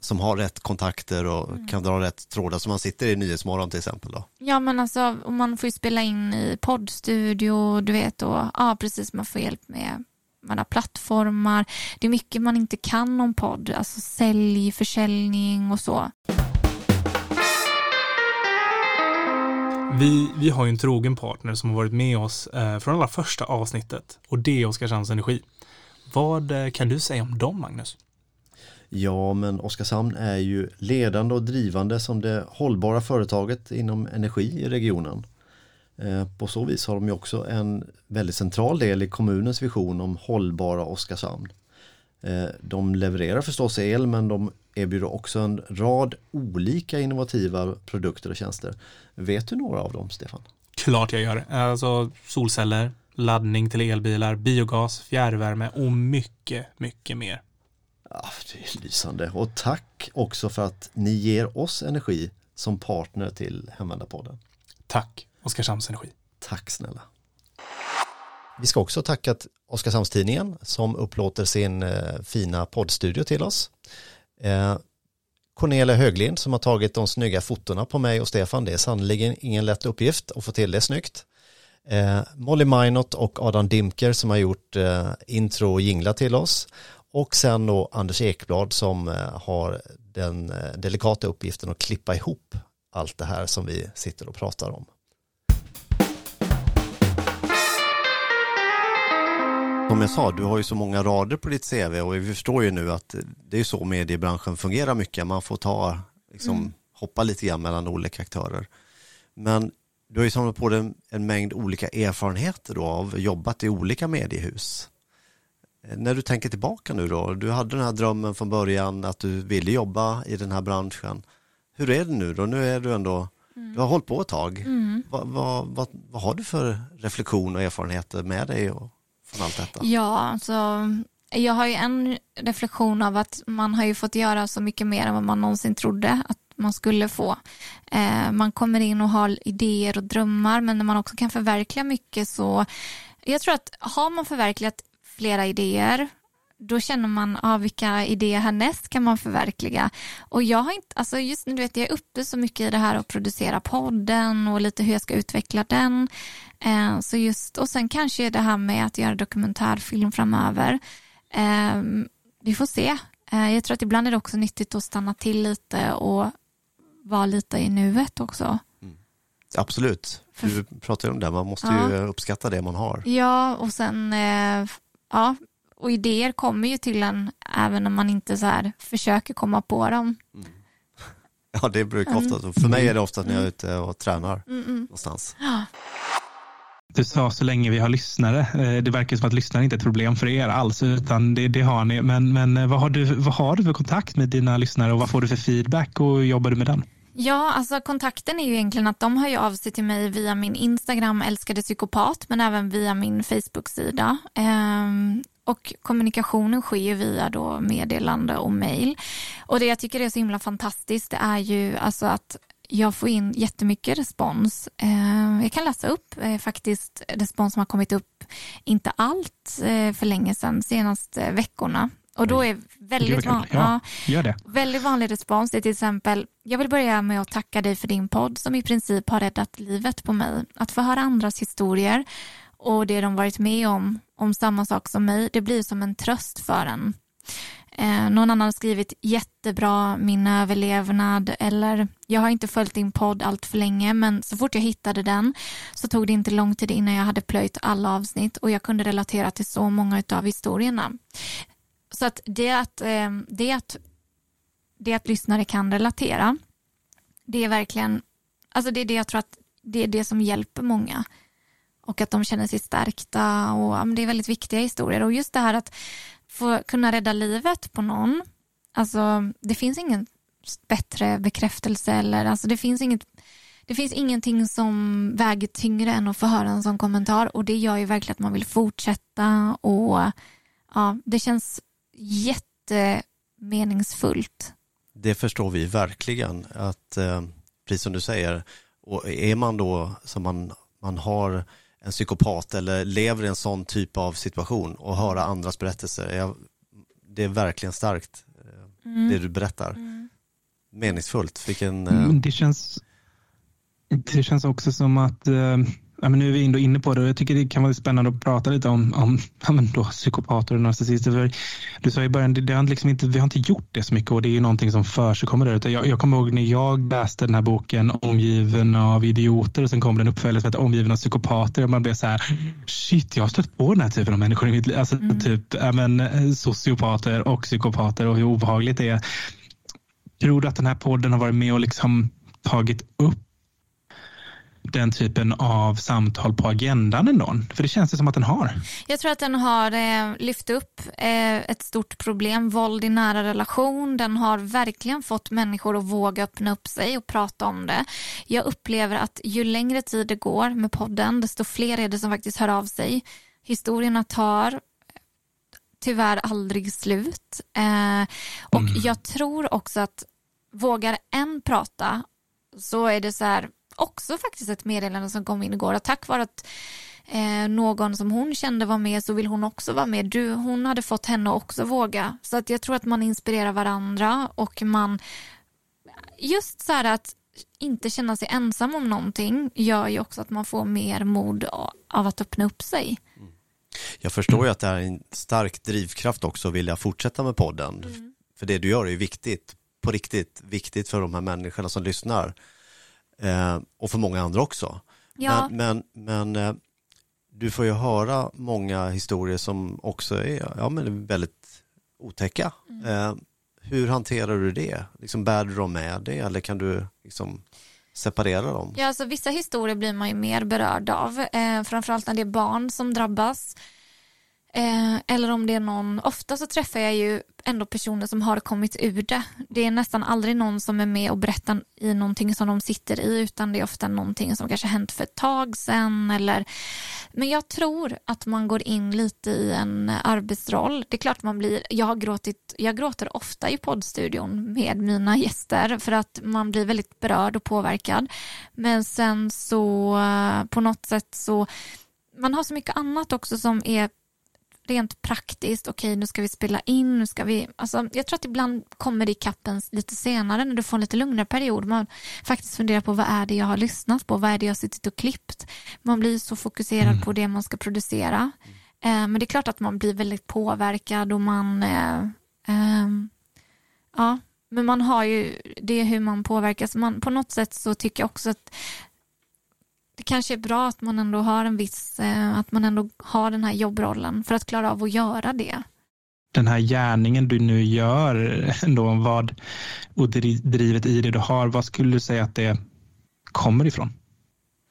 som har rätt kontakter och mm. kan dra rätt trådar som man sitter i Nyhetsmorgon till exempel då. Ja men alltså man får ju spela in i poddstudio du vet och ja precis man får hjälp med man har plattformar. Det är mycket man inte kan om podd, alltså sälj, försäljning och så. Vi, vi har ju en trogen partner som har varit med oss eh, från allra första avsnittet och det är Oskarshamns Energi. Vad eh, kan du säga om dem, Magnus? Ja, men Oskarshamn är ju ledande och drivande som det hållbara företaget inom energi i regionen. Eh, på så vis har de ju också en väldigt central del i kommunens vision om hållbara Oskarshamn. Eh, de levererar förstås el men de erbjuder också en rad olika innovativa produkter och tjänster. Vet du några av dem, Stefan? Klart jag gör. Alltså solceller, laddning till elbilar, biogas, fjärrvärme och mycket, mycket mer. Ja, det är lysande och tack också för att ni ger oss energi som partner till Hemvändarpodden. Tack Oskarshamns Energi. Tack snälla. Vi ska också tacka Oskarshamnstidningen som upplåter sin eh, fina poddstudio till oss. Eh, Cornelia Höglind som har tagit de snygga fotona på mig och Stefan. Det är sannerligen ingen lätt uppgift att få till det snyggt. Eh, Molly Minot och Adam Dimker som har gjort eh, intro och jingla till oss och sen då Anders Ekblad som eh, har den eh, delikata uppgiften att klippa ihop allt det här som vi sitter och pratar om. Som jag sa, du har ju så många rader på ditt CV och vi förstår ju nu att det är så mediebranschen fungerar mycket. Man får ta, liksom, mm. hoppa lite grann mellan olika aktörer. Men du har ju samlat på dig en, en mängd olika erfarenheter då av jobbat i olika mediehus. När du tänker tillbaka nu då, du hade den här drömmen från början att du ville jobba i den här branschen. Hur är det nu då? Nu är du ändå, mm. du har hållit på ett tag. Mm. Vad, vad, vad, vad, har du för reflektion och erfarenheter med dig och, från allt detta? Ja, alltså jag har ju en reflektion av att man har ju fått göra så mycket mer än vad man någonsin trodde att man skulle få. Eh, man kommer in och har idéer och drömmar men när man också kan förverkliga mycket så jag tror att har man förverkligat flera idéer, då känner man, ah, vilka idéer härnäst kan man förverkliga? Och jag har inte, alltså just nu vet jag är uppe så mycket i det här att producera podden och lite hur jag ska utveckla den. Eh, så just, och sen kanske det här med att göra dokumentärfilm framöver. Eh, vi får se. Eh, jag tror att ibland är det också nyttigt att stanna till lite och vara lite i nuet också. Mm. Absolut, du pratar ju om det, man måste ja. ju uppskatta det man har. Ja, och sen eh, ja, och idéer kommer ju till en även om man inte så här försöker komma på dem. Mm. Ja, det brukar ofta, mm. för mig är det ofta när jag är ute och tränar mm. mm. någonstans. Ja. Du sa så länge vi har lyssnare. Eh, det verkar som att lyssnare inte är ett problem för er alls, utan det, det har ni. Men, men eh, vad, har du, vad har du för kontakt med dina lyssnare och vad får du för feedback och jobbar du med den? Ja, alltså kontakten är ju egentligen att de hör ju av sig till mig via min Instagram älskade psykopat men även via min Facebook-sida. Och kommunikationen sker via då meddelande och mail. Och det jag tycker är så himla fantastiskt det är ju alltså att jag får in jättemycket respons. Ehm, jag kan läsa upp eh, faktiskt respons som har kommit upp, inte allt eh, för länge sedan, senaste veckorna. Och då är väldigt, van, ja, ja, väldigt vanlig respons det är till exempel, jag vill börja med att tacka dig för din podd som i princip har räddat livet på mig. Att få höra andras historier och det de varit med om, om samma sak som mig, det blir som en tröst för en. Eh, någon annan har skrivit jättebra min överlevnad eller jag har inte följt din podd allt för länge men så fort jag hittade den så tog det inte lång tid innan jag hade plöjt alla avsnitt och jag kunde relatera till så många av historierna. Så att det att, eh, det att, det att lyssnare kan relatera, det är verkligen, alltså det är det jag tror att det är det som hjälper många och att de känner sig stärkta och ja, det är väldigt viktiga historier och just det här att få kunna rädda livet på någon, alltså det finns ingen bättre bekräftelse eller alltså det finns inget det finns ingenting som väger tyngre än att få höra en sån kommentar och det gör ju verkligen att man vill fortsätta och ja, det känns jättemeningsfullt. Det förstår vi verkligen att eh, precis som du säger, och är man då som man, man har en psykopat eller lever i en sån typ av situation och höra andras berättelser, jag, det är verkligen starkt eh, mm. det du berättar. Mm. Meningsfullt, vilken... Eh... Det, känns, det känns också som att eh ja, men nu är vi ändå inne på det och jag tycker det kan vara spännande att prata lite om, om ja, men då, psykopater och narcissister. För du sa i början, det, det har liksom inte, vi har inte gjort det så mycket och det är ju någonting som försigkommer där ute. Jag, jag kommer ihåg när jag läste den här boken Omgiven av idioter och sen kom det en uppföljare som hette Omgiven av psykopater och man blev så här, shit, jag har stött på den här typen av människor i mitt liv. Alltså mm. typ ja, men, sociopater och psykopater och hur obehagligt det är. Tror du att den här podden har varit med och liksom tagit upp den typen av samtal på agendan ändå? För det känns det som att den har. Jag tror att den har eh, lyft upp eh, ett stort problem, våld i nära relation. Den har verkligen fått människor att våga öppna upp sig och prata om det. Jag upplever att ju längre tid det går med podden, desto fler är det som faktiskt hör av sig. Historierna tar tyvärr aldrig slut. Eh, och mm. jag tror också att vågar en prata så är det så här också faktiskt ett meddelande som kom in igår och tack vare att eh, någon som hon kände var med så vill hon också vara med. Du, hon hade fått henne också våga. Så att jag tror att man inspirerar varandra och man just så här att inte känna sig ensam om någonting gör ju också att man får mer mod av att öppna upp sig. Mm. Jag förstår ju att det är en stark drivkraft också att vilja fortsätta med podden. Mm. För det du gör är ju viktigt, på riktigt viktigt för de här människorna som lyssnar. Eh, och för många andra också. Ja. Men, men, men eh, du får ju höra många historier som också är ja, men väldigt otäcka. Mm. Eh, hur hanterar du det? Liksom bär du dem med dig eller kan du liksom separera dem? Ja, alltså, vissa historier blir man ju mer berörd av, eh, framförallt när det är barn som drabbas. Eh, eller om det är någon, ofta så träffar jag ju ändå personer som har kommit ur det. Det är nästan aldrig någon som är med och berättar i någonting som de sitter i utan det är ofta någonting som kanske hänt för ett tag sedan eller men jag tror att man går in lite i en arbetsroll. Det är klart man blir, jag har gråtit, jag gråter ofta i poddstudion med mina gäster för att man blir väldigt berörd och påverkad. Men sen så eh, på något sätt så man har så mycket annat också som är rent praktiskt, okej okay, nu ska vi spela in, nu ska vi, alltså, jag tror att ibland kommer det i kappen lite senare när du får en lite lugnare period. Man faktiskt funderar på vad är det jag har lyssnat på, vad är det jag har suttit och klippt. Man blir så fokuserad mm. på det man ska producera. Eh, men det är klart att man blir väldigt påverkad och man, eh, eh, ja, men man har ju, det är hur man påverkas. Man, på något sätt så tycker jag också att det kanske är bra att man ändå har en viss, eh, att man ändå har den här jobbrollen för att klara av att göra det. Den här gärningen du nu gör, ändå, vad, och drivet i det du har, vad skulle du säga att det kommer ifrån?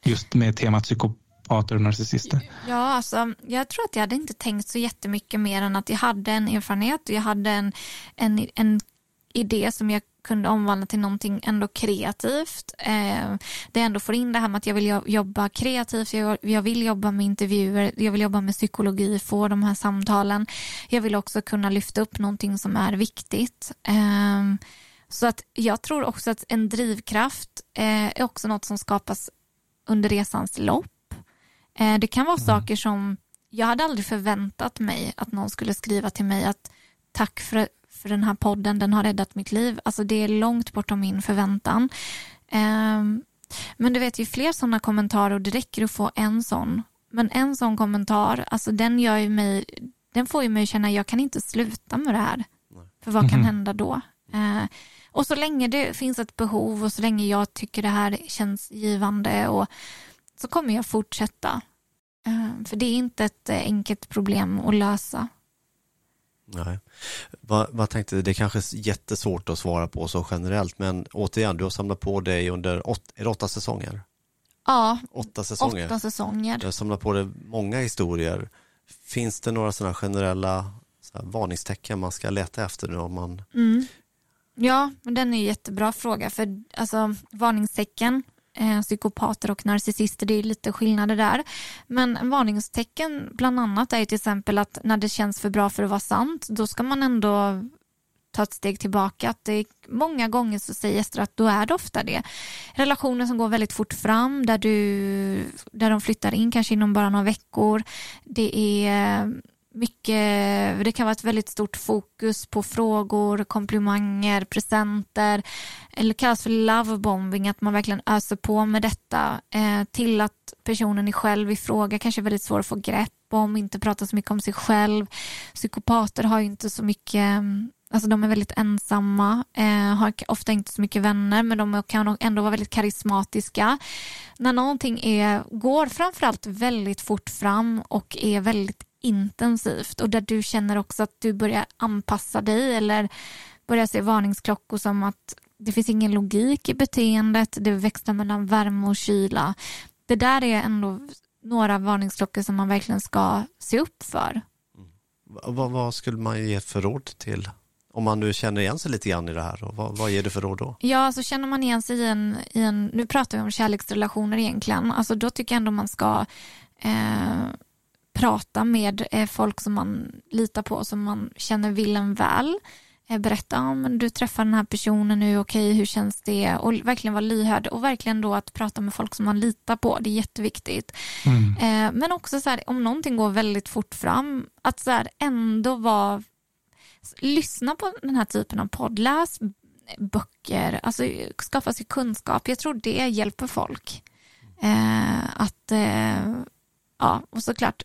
Just med temat psykopater och narcissister. Ja, alltså, jag tror att jag hade inte tänkt så jättemycket mer än att jag hade en erfarenhet och jag hade en, en, en idé som jag kunde omvandla till någonting ändå kreativt. Eh, det ändå får in det här med att jag vill jobba kreativt, jag, jag vill jobba med intervjuer, jag vill jobba med psykologi, få de här samtalen. Jag vill också kunna lyfta upp någonting som är viktigt. Eh, så att jag tror också att en drivkraft eh, är också något som skapas under resans lopp. Eh, det kan vara mm. saker som jag hade aldrig förväntat mig att någon skulle skriva till mig att tack för för den här podden, den har räddat mitt liv. Alltså det är långt bortom min förväntan. Um, men du vet ju fler sådana kommentarer och det räcker att få en sån. Men en sån kommentar, alltså den gör ju mig, den får ju mig att känna att jag kan inte sluta med det här. För vad kan mhm. hända då? Uh, och så länge det finns ett behov och så länge jag tycker det här känns givande och så kommer jag fortsätta. Uh, för det är inte ett enkelt problem att lösa. Nej. Vad, vad tänkte det kanske är jättesvårt att svara på så generellt, men återigen, du har samlat på dig under åt, är det åtta säsonger? Ja, åtta säsonger. Åtta säsonger. Du har samlat på dig många historier. Finns det några sådana generella så här, varningstecken man ska leta efter nu om man... Mm. Ja, men den är en jättebra fråga, för alltså varningstecken Eh, psykopater och narcissister, det är lite skillnader där. Men varningstecken bland annat är till exempel att när det känns för bra för att vara sant, då ska man ändå ta ett steg tillbaka. Att det är, många gånger så säger gäster att då är det ofta det. Relationer som går väldigt fort fram, där, du, där de flyttar in kanske inom bara några veckor. Det är mycket, det kan vara ett väldigt stort fokus på frågor, komplimanger, presenter eller kallas för lovebombing, att man verkligen öser på med detta eh, till att personen är själv i fråga kanske är väldigt svår att få grepp om, inte prata så mycket om sig själv. Psykopater har ju inte så mycket mm, Alltså de är väldigt ensamma, eh, har ofta inte så mycket vänner men de kan ändå vara väldigt karismatiska. När någonting är, går framförallt väldigt fort fram och är väldigt intensivt och där du känner också att du börjar anpassa dig eller börjar se varningsklockor som att det finns ingen logik i beteendet, det växlar mellan värme och kyla. Det där är ändå några varningsklockor som man verkligen ska se upp för. Mm. Vad, vad, skulle man ge för råd till? Om man nu känner igen sig lite grann i det här, vad, vad ger du för råd då? Ja, så alltså känner man igen sig i en, i en, nu pratar vi om kärleksrelationer egentligen, alltså då tycker jag ändå man ska eh, prata med eh, folk som man litar på, som man känner vill en väl. Eh, berätta om du träffar den här personen nu, okej okay, hur känns det? Och verkligen vara lyhörd och verkligen då att prata med folk som man litar på, det är jätteviktigt. Mm. Eh, men också så här, om någonting går väldigt fort fram, att så här, ändå vara, lyssna på den här typen av podd, läs böcker, alltså skaffa sig kunskap. Jag tror det hjälper folk. att ja, och såklart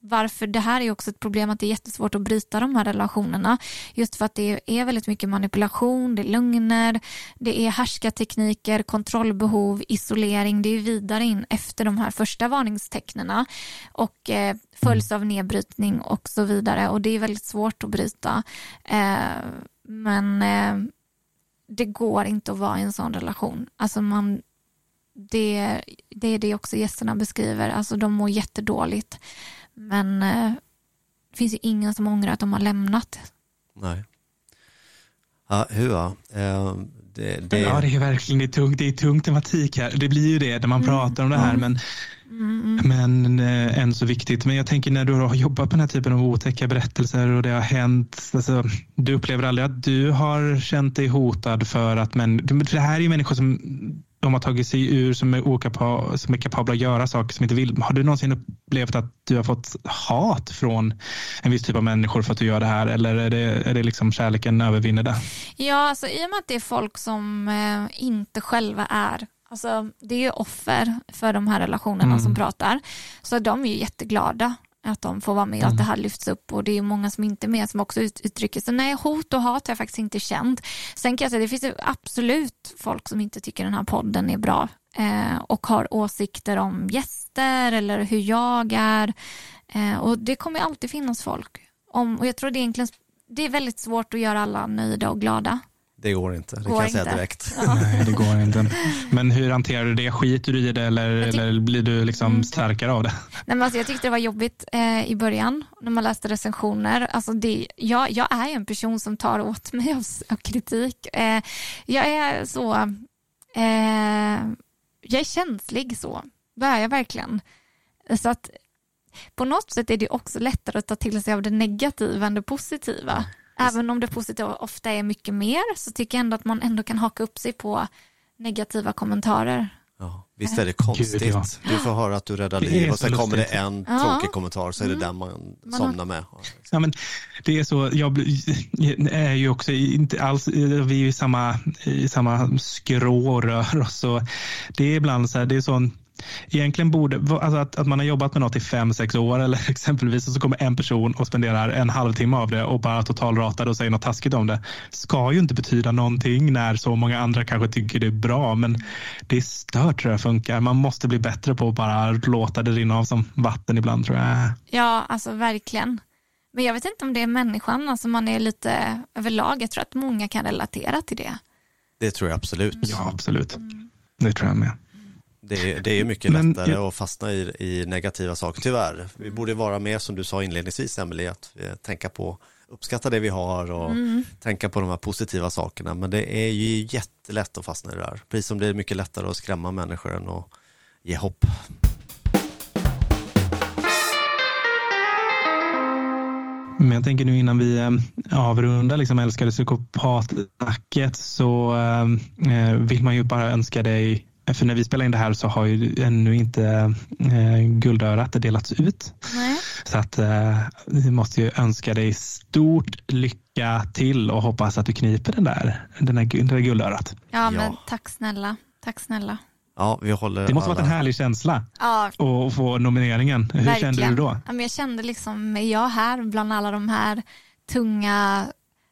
varför det här är också ett problem att det är jättesvårt att bryta de här relationerna. Just för att det är väldigt mycket manipulation, det är lögner, det är härskartekniker, kontrollbehov, isolering. Det är vidare in efter de här första varningstecknena och eh, följs av nedbrytning och så vidare. Och det är väldigt svårt att bryta. Eh, men eh, det går inte att vara i en sån relation. Alltså man, det, det är det också gästerna beskriver. Alltså de mår jättedåligt. Men eh, det finns ju ingen som ångrar att de har lämnat. Nej. Ja, hur eh, det, det... Ja, det är verkligen det är tungt. Det är tung tematik här. Det blir ju det när man mm. pratar om det här. Men, mm. men äh, än så viktigt. Men jag tänker när du har jobbat på den här typen av otäcka berättelser och det har hänt. Alltså, du upplever aldrig att du har känt dig hotad för att men det här är ju människor som de har tagit sig ur som är, okapa, som är kapabla att göra saker som inte vill. Har du någonsin upplevt att du har fått hat från en viss typ av människor för att du gör det här eller är det, är det liksom kärleken övervinner det? Ja, alltså, i och med att det är folk som eh, inte själva är Alltså, det är ju offer för de här relationerna mm. som pratar. Så de är ju jätteglada att de får vara med och att det här lyfts upp och det är många som inte är med som också uttrycker så nej hot och hat har jag faktiskt inte känt. Sen kan jag säga det finns absolut folk som inte tycker den här podden är bra eh, och har åsikter om gäster eller hur jag är eh, och det kommer alltid finnas folk om och jag tror det är egentligen det är väldigt svårt att göra alla nöjda och glada. Det går inte, det går kan jag säga direkt. Ja. Nej, det går inte. Men hur hanterar du det? Skiter du i det eller, eller blir du liksom mm. starkare av det? Nej, men alltså, jag tyckte det var jobbigt eh, i början när man läste recensioner. Alltså det, jag, jag är en person som tar åt mig av, av kritik. Eh, jag är så, eh, jag är känslig så, det är jag verkligen. Så att på något sätt är det också lättare att ta till sig av det negativa än det positiva. Även om det positiva ofta är mycket mer så tycker jag ändå att man ändå kan haka upp sig på negativa kommentarer. Ja, visst är det konstigt. Gud, ja. Du får höra att du räddar liv och sen kommer det en ja. tråkig kommentar så är det mm. den man somnar med. Ja, men det är så, jag är ju också inte alls, vi är ju i samma, i samma skrå och rör oss. Det är ibland så här, det är sån Egentligen borde, alltså att, att man har jobbat med något i fem, sex år eller exempelvis och så kommer en person och spenderar en halvtimme av det och bara totalratar och säger något taskigt om det. Ska ju inte betyda någonting när så många andra kanske tycker det är bra men det är stört tror jag funkar. Man måste bli bättre på att bara låta det rinna av som vatten ibland tror jag. Ja, alltså verkligen. Men jag vet inte om det är människan, alltså man är lite överlag, jag tror att många kan relatera till det. Det tror jag absolut. Ja, absolut. Det tror jag med. Det, det är mycket Men, lättare jag... att fastna i, i, negativa saker, tyvärr. Vi borde vara mer som du sa inledningsvis, Emelie, att tänka på uppskatta det vi har och mm. tänka på de här positiva sakerna. Men det är ju jättelätt att fastna i det där. Precis som det är mycket lättare att skrämma människor än att ge hopp. Men jag tänker nu innan vi eh, avrundar liksom älskade psykopatsnacket så äh, vill man ju bara önska dig för när vi spelar in det här så har ju ännu inte eh, guldörat delats ut. Nej. Så att eh, vi måste ju önska dig stort lycka till och hoppas att du kniper den där, den där, den där guldörat. Ja, men tack snälla. Tack snälla. Ja, vi håller det måste alla... varit en härlig känsla ja. att få nomineringen. Hur Verkligen. kände du då? Ja, men jag kände liksom, är jag här bland alla de här tunga,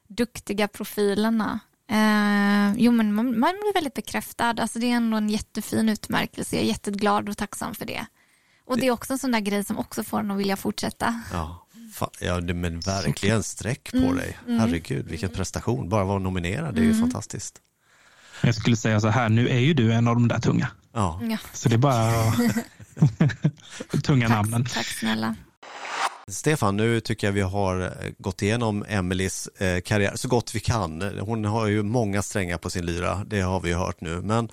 duktiga profilerna? Eh, jo men man, man, blir väldigt bekräftad. Alltså det är ändå en jättefin utmärkelse. Jag är jätteglad och tacksam för det. Och det är också en sån där grej som också får en att vilja fortsätta. Ja, ja men verkligen streck på mm, dig. Mm. Herregud, vilken prestation. Bara vara nominerad, det är ju mm. fantastiskt. Jag skulle säga så här, nu är ju du en av de där tunga. Ja. Så det är bara tunga tack, namnen. Tack snälla. Stefan, nu tycker jag vi har eh, gått igenom Emelies eh, karriär så gott vi kan. Hon har ju många strängar på sin lyra, det har vi hört nu. Men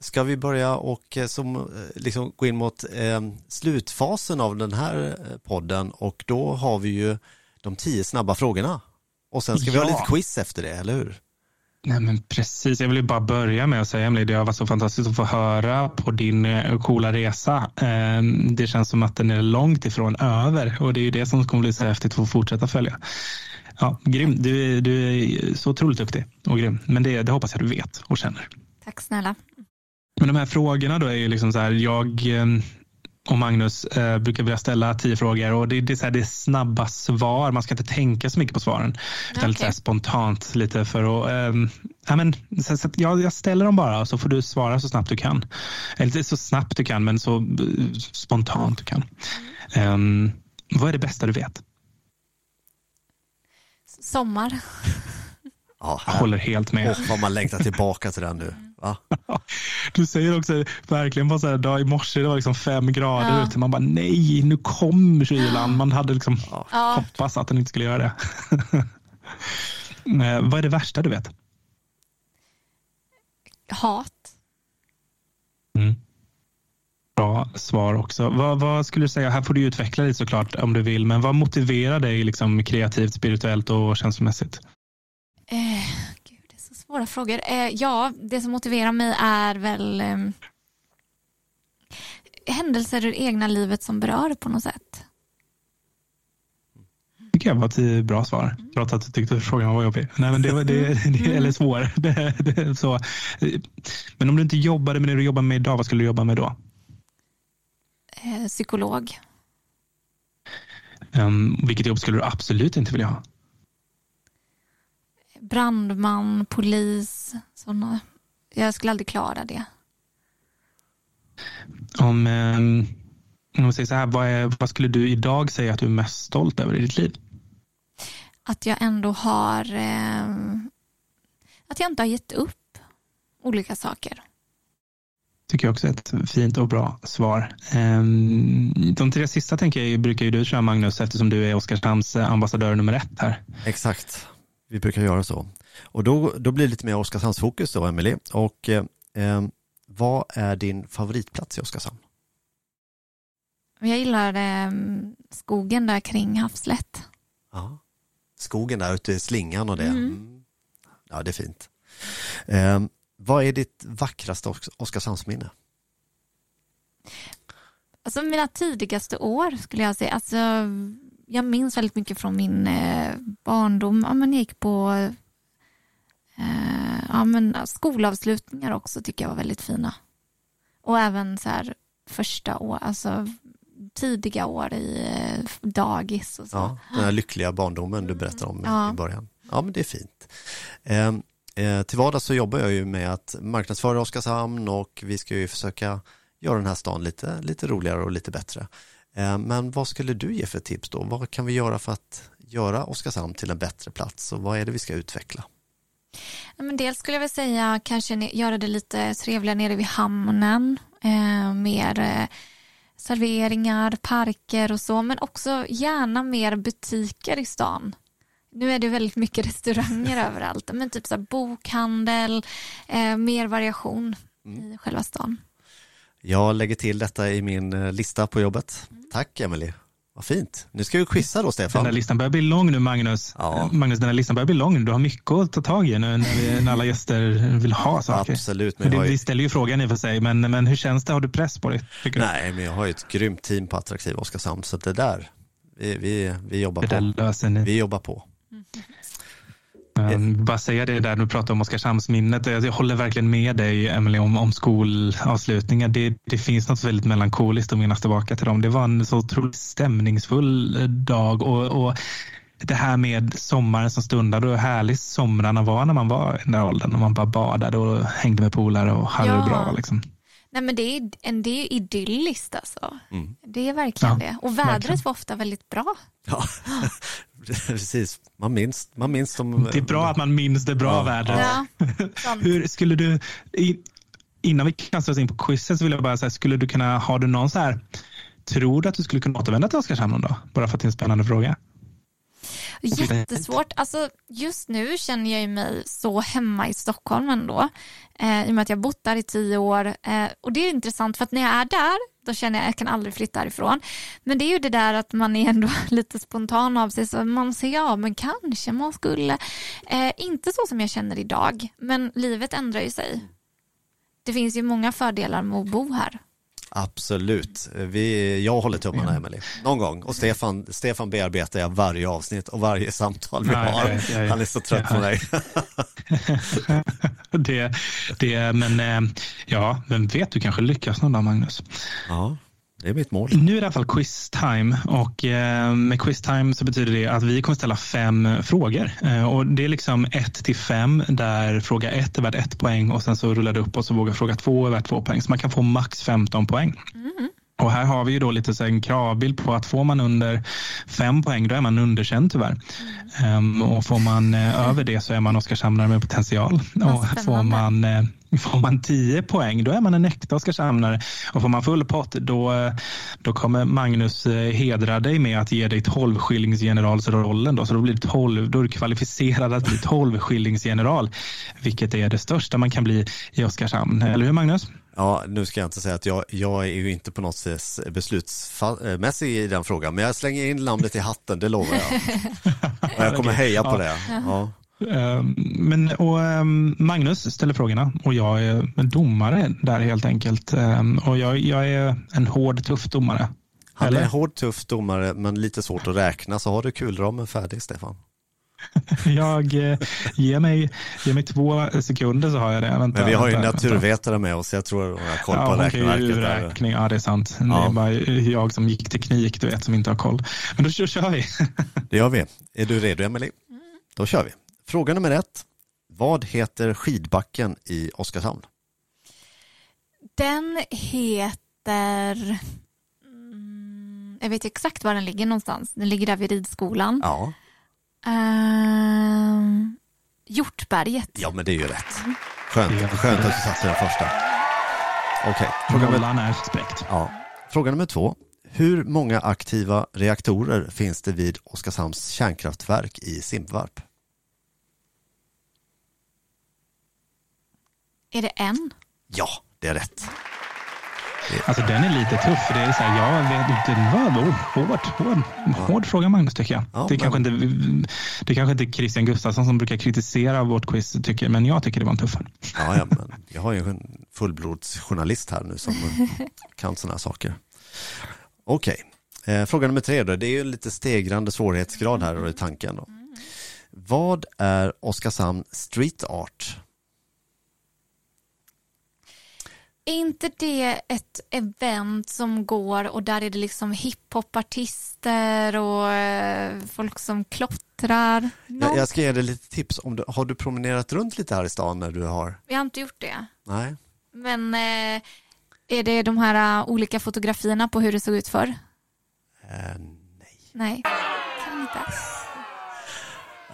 ska vi börja och eh, som, liksom gå in mot eh, slutfasen av den här podden och då har vi ju de tio snabba frågorna. Och sen ska vi ha lite quiz efter det, eller hur? Nej, men precis. Jag vill bara börja med att säga Emily, det har varit så fantastiskt att få höra på din eh, coola resa. Ehm, det känns som att den är långt ifrån över och det är ju det som kommer bli så häftigt att få fortsätta följa. Ja, grym. Du, du är så otroligt duktig och grym. Men det, det hoppas jag du vet och känner. Tack snälla. Men de här frågorna då är ju liksom så här, jag ehm, och Magnus eh, brukar vilja ställa tio frågor och det, det, är så här, det är snabba svar. Man ska inte tänka så mycket på svaren. Utan okay. lite spontant lite för att... Eh, ja, men, så, så jag, jag, ställer dem bara och så får du svara så snabbt du kan. Eller inte så snabbt du kan men så uh, spontant du kan. Um, vad är det bästa du vet? Sommar. Ja, jag håller helt med. Och vad man längtar tillbaka till den nu. Du säger också verkligen på så här dag i morse, det var liksom fem grader ja. ute. Man bara nej, nu kommer kylan. Man hade liksom ja. hoppats att den inte skulle göra det. Eh, vad är det värsta du vet? Hat. Mm. Bra svar också. Vad, vad, skulle du säga, här får du utveckla lite såklart om du vill, men vad motiverar dig liksom kreativt, spirituellt och känslomässigt? Eh, gud, det är så Svåra frågor. Eh, ja, det som motiverar mig är väl eh, händelser ur egna livet som berör på något sätt. tycker jag var ett bra svar, trots att du tyckte frågan var jobbig. Nej, men det, var- det, det, eller svår. Det, det, så. Men om du inte jobbade med det du jobbar med idag, vad skulle du jobba med då? Eh, psykolog. Um, vilket jobb skulle du absolut inte vilja ha? Brandman, polis, sådana. Jag skulle aldrig klara det. Om, um, om vi säger så här, vad, är, vad skulle du idag säga att du är mest stolt över i ditt liv? Att jag ändå har... Eh, att jag inte har gett upp olika saker. tycker jag också är ett fint och bra svar. Ehm, De tre sista tänker jag brukar ju du köra Magnus eftersom du är Oskarshamns ambassadör nummer ett här. Exakt, vi brukar göra så. Och då, då blir det lite mer Oskarshamnsfokus då, Emelie. Och eh, vad är din favoritplats i Oskarshamn? Jag gillar eh, skogen där kring Havslätt. Ja. Skogen där ute i slingan och det. Mm. Mm. Ja, det är fint. Eh, vad är ditt vackraste Os- Oskarshamnsminne? Alltså mina tidigaste år skulle jag säga. Alltså, jag minns väldigt mycket från min eh, barndom. Ja, men jag gick på eh, ja, men skolavslutningar också tycker jag var väldigt fina. Och även så här första år, alltså tidiga år i eh, dagis och så. Ja, den här lyckliga barndomen du berättade om Ja. i början. Ja, men det är fint. Eh, eh, till vardags så jobbar jag ju med att marknadsföra Oskarshamn och vi ska ju försöka göra den här stan lite, lite roligare och lite bättre. Eh, men vad skulle du ge för tips då? Vad kan vi göra för att göra Oskarshamn till en bättre plats och vad är det vi ska utveckla? Men dels skulle jag väl säga kanske göra det lite trevligare nere vid hamnen. Eh, mer eh, serveringar, parker och så. Men också gärna mer butiker i stan. Nu är det väldigt mycket restauranger överallt. Men typ så här bokhandel, eh, mer variation i själva stan. Jag lägger till detta i min eh, lista på jobbet. Tack Emelie. Vad fint. Nu ska vi quizza då Den Stefan. där listan börjar bli lång nu Magnus. Ja. Magnus, den här listan börjar bli lång. Du har mycket att ta tag i nu när, vi, när alla gäster vill ha saker. Absolut, men Det, har vi ju, ställer ju frågan i och för sig, men, men hur känns det? Har du press på dig? Nej, men jag har ju ett grymt team på Attraktiv Oskarshamn så det där, vi, vi, vi jobbar Det där på. löser ni. Vi jobbar på. Um, bara säga det där, du pratar om Oskarshamnsminnet. Jag, jag håller verkligen med dig, Emily om, om skolavslutningar. Det, det finns något väldigt melankoliskt att minnas tillbaka till dem. Det var en så otroligt stämningsfull eh, dag och, och det här med sommaren som stundade och hur härligt somrarna var när man var i den där åldern. När man bara badade och hängde med polare och hade Ja. det bra. Liksom. Nej, men det är, en, det är idylliskt alltså. Mm. Det är verkligen Ja, det. Och vädret verkligen. var ofta väldigt bra. Ja, precis. Man minns, man minns de... Det är bra att man minns det bra Ja, vädret. Ja. Hur skulle du, innan vi kastar oss in på quizet så vill jag bara säga, skulle du kunna, har du någon så här, tror du att du skulle kunna återvända till Oskarshamn någon dag? Bara för att det är en spännande fråga. Jättesvårt. Alltså, just nu känner jag mig så hemma i Stockholm ändå. Eh, I och med att jag bott där i tio år. Eh, och det är intressant för att när jag är där, då känner jag att jag kan aldrig flytta härifrån. Men det är ju det där att man är ändå lite spontan av sig. Så man ser, ja men kanske man skulle. Eh, inte så som jag känner idag, men livet ändrar ju sig. Det finns ju många fördelar med att bo här. Absolut. Vi, jag håller tummarna Emelie. Någon gång. Och Stefan, Stefan bearbetar jag varje avsnitt och varje samtal vi ja, har. ja, ja. Han är så trött på mig. det, det, men eh, ja, vem vet, du kanske lyckas någon dag Magnus. Ja, det är mitt mål. Nu är det i alla fall quiz time och eh, med quiz time så betyder det att vi kommer ställa fem frågor eh, och det är liksom ett till fem där fråga ett är värd ett poäng och sen så rullar det upp och så vågar fråga två är värd två poäng så man kan få max 15 poäng. Och här har vi ju då lite så en kravbild på att får man under fem poäng då är man underkänd tyvärr. Ehm, och får man eh, över det så är man Oskarshamnare med potential. Och får man, eh, får man 10 poäng då är man en äkta Oskarshamnare. Och får man full pott då, eh, då kommer Magnus eh, hedra dig med att ge dig 12 skillingsgeneralsrollen. Då, så då, blir det 12, då är du kvalificerad att bli 12 skillingsgeneral. Vilket är det största man kan bli i Oskarshamn. Eller hur Magnus? Ja, nu ska jag inte säga att jag, jag är ju inte på något sätt beslutsmässig i den frågan, men jag slänger in namnet i hatten, det lovar jag. Och jag kommer heja på det. Ja. Ehm, Men, och, ehm, Magnus ställer frågorna och jag är domare där helt enkelt. Ehm, Och jag, jag är en hård, tuff domare. Han Eller? är hård, tuff domare men lite svårt att räkna så har du kulramen färdig Stefan. Jag eh, ger mig, ger mig två sekunder så har jag det. Vänta, Men vi har ju en vänta, vänta. naturvetare med oss, jag tror hon har koll på Ja, hon ju räkneverket. räkning. Ja, det är sant. Det Ja. är bara jag som gick teknik, du vet, som inte har koll. Men då kör, kör vi. Det gör vi. Är du redo Emelie? Då kör vi. Fråga nummer ett. Vad heter skidbacken i Oskarshamn? Den heter... Mm, jag vet exakt var den ligger någonstans. Den ligger där vid ridskolan. Ja, Ehm, Hjortberget. ja men det är ju rätt. Skönt, Det är skönt att du satte den första. Okej, fråga, nummer, Nollan är suspekt. ja. fråga nummer två. Hur många aktiva reaktorer finns det vid Oskarshamns kärnkraftverk i Simpvarp? Är det en? Ja, det är rätt. Alltså den är lite tuff. för Det är så här, jag vet inte, oh, hård, hård, hård fråga Magnus tycker jag. Ja, det, är kanske inte, det är kanske inte Christian Gustafsson som brukar kritisera vårt quiz, tycker, men jag tycker det var en tuff. Ja, ja, men jag har ju en fullblodsjournalist här nu som kan sådana här saker. Okej, eh, fråga nummer tre då. Det är ju lite stegrande svårighetsgrad här i tanken. Då. Vad är Oskarshamn Street Art? Är inte det ett event som går och där är det liksom hiphopartister och eh, folk som klottrar? Jag, jag ska ge dig lite tips. Om du, har du promenerat runt lite här i stan när du har? Jag har inte gjort det. Nej? Men eh, är det de här eh, olika fotografierna på hur det såg ut förr? Eh, Nej, kan inte.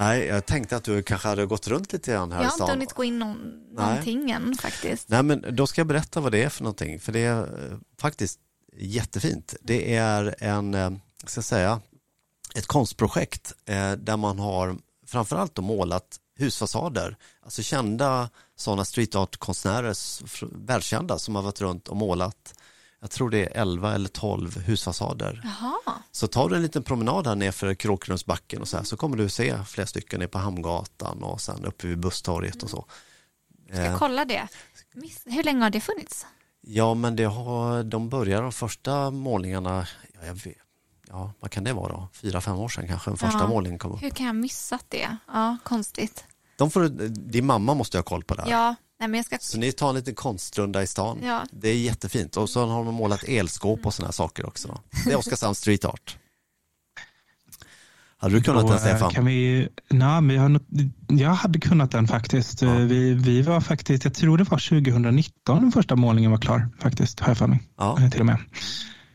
Nej, jag tänkte att du kanske hade gått runt lite grann här Jag i har inte stan. hunnit gå in någon, någonting än faktiskt. Nej, men då ska jag berätta vad det är för någonting, för det är eh, faktiskt jättefint. Det är en, eh, ska jag säga, ett konstprojekt eh, där man har framförallt då målat husfasader, alltså kända sådana street art-konstnärer, världskända, som har varit runt och målat, jag tror det är 11 eller 12 husfasader. Jaha, Så tar du en liten promenad här nerför Kråkrumsbacken och så här, så kommer du se flera stycken ner på Hamngatan och sen uppe vid busstorget och så. ska jag Eh, kolla det? Hur länge har det funnits? Ja, men det har, de började de första målningarna, ja, jag vet, ja vad kan det vara då? Fyra, fem år sedan kanske den första Ja. målningen kom upp. Hur kan jag missat det? Ja, konstigt. De får, din mamma måste ha koll på det här. Ja, nej men jag ska... Så ni tar en liten konstrunda i stan. Ja. Det är jättefint. Och så har de målat elskåp och sådana här saker också. Det är Oskarshamns street art. Hade du kunnat Då, den eh, Stefan? Kan vi, nej, men jag, jag hade kunnat den faktiskt. Ja. Eh, Vi, vi var faktiskt, jag tror det var 2019 den första målningen var klar faktiskt, har jag för mig. Ja, Eh, Till och med.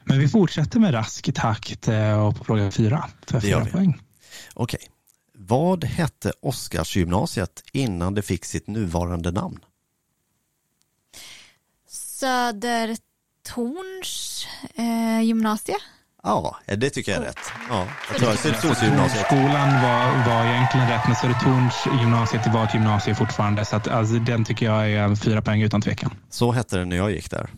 Men vi fortsätter med rask takt och på fråga fyra för fyra vi. poäng. okej. Vad hette Oskarsgymnasiet innan det fick sitt nuvarande namn? Södertorns eh, gymnasie. Ja, det tycker jag är rätt. Ja, jag tror att Södertornsgymnasiet. Skolan var, var egentligen rätt, men Södertorns gymnasiet var ett gymnasium fortfarande. Så att, alltså, den tycker jag är fyra poäng utan tvekan. Så hette det när jag gick där.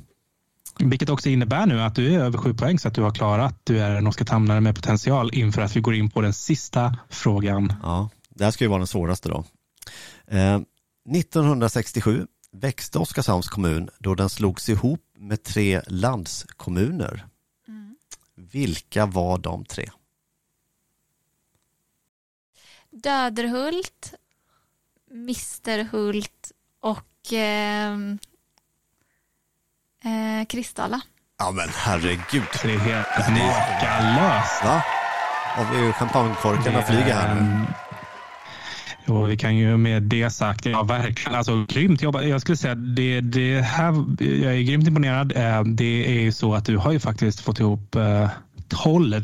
Vilket också innebär nu att du är över sju poäng så att du har klarat. Du är en oskarshamnare med potential inför att vi går in på den sista frågan. Ja, det här ska ju vara den svåraste då. Eh, 1967 växte Oskarshamns kommun då den slogs ihop med tre landskommuner. Vilka var de tre? Döderhult, Misterhult och eh, eh, Kristala. Ja men herregud. Det är helt makalöst. Va? Ju champagnekorkarna flyger här nu? Jo, vi kan ju med det sagt, ja verkligen, alltså grymt jobbat. Jag skulle säga det, det här, jag är grymt imponerad. Eh, Det är ju så att du har ju faktiskt fått ihop eh, 12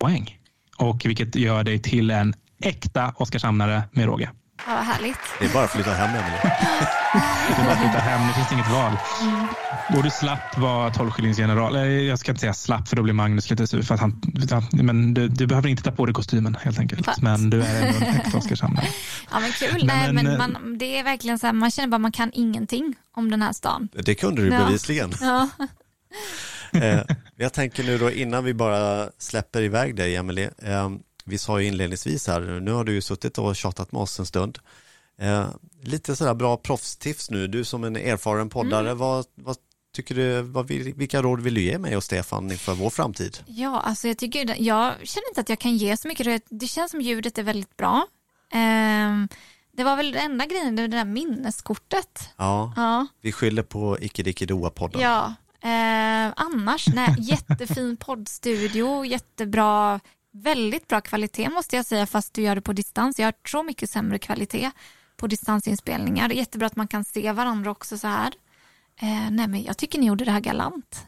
poäng. Och vilket gör dig till en äkta Oskarshamnare med råge. Ja, vad härligt. Det är bara att flytta hem Emelie. Det är bara att flytta hem, det finns inget val. Och du slapp vara tolvskillingsgeneral. Jag ska inte säga slapp för då blir Magnus lite sur. För att han, men du, du behöver inte ta på dig kostymen helt enkelt. Skönt. Men du är ändå en äkta Oskarshamnare. Ja, men kul. Nej, Nej, men, men eh, man, det är verkligen så här, man känner bara man kan ingenting om den här stan. Det kunde du Ja. bevisligen. Ja. Eh, jag tänker nu då innan vi bara släpper iväg dig Emelie. Eh, vi sa ju inledningsvis här, nu har du ju suttit och tjatat med oss en stund. Eh, lite sådär bra proffstips nu, du som en erfaren poddare, Mm. vad, vad tycker du, vad vilka råd vill du ge mig och Stefan inför vår framtid? Ja, alltså jag tycker det- jag känner inte att jag kan ge så mycket. Det- Det känns som ljudet är väldigt bra. Ehm, det var väl den enda grejen, det där minneskortet. Ja, Ja, vi skyller på Icke Dicke Doa-podden. ja. Eh, annars, nej, jättefin poddstudio, jättebra, väldigt bra kvalitet måste jag säga fast du gör det på distans. Jag har så mycket sämre kvalitet på distansinspelningar. Det är jättebra att man kan se varandra också så här. Eh, nej men jag tycker ni gjorde det här galant.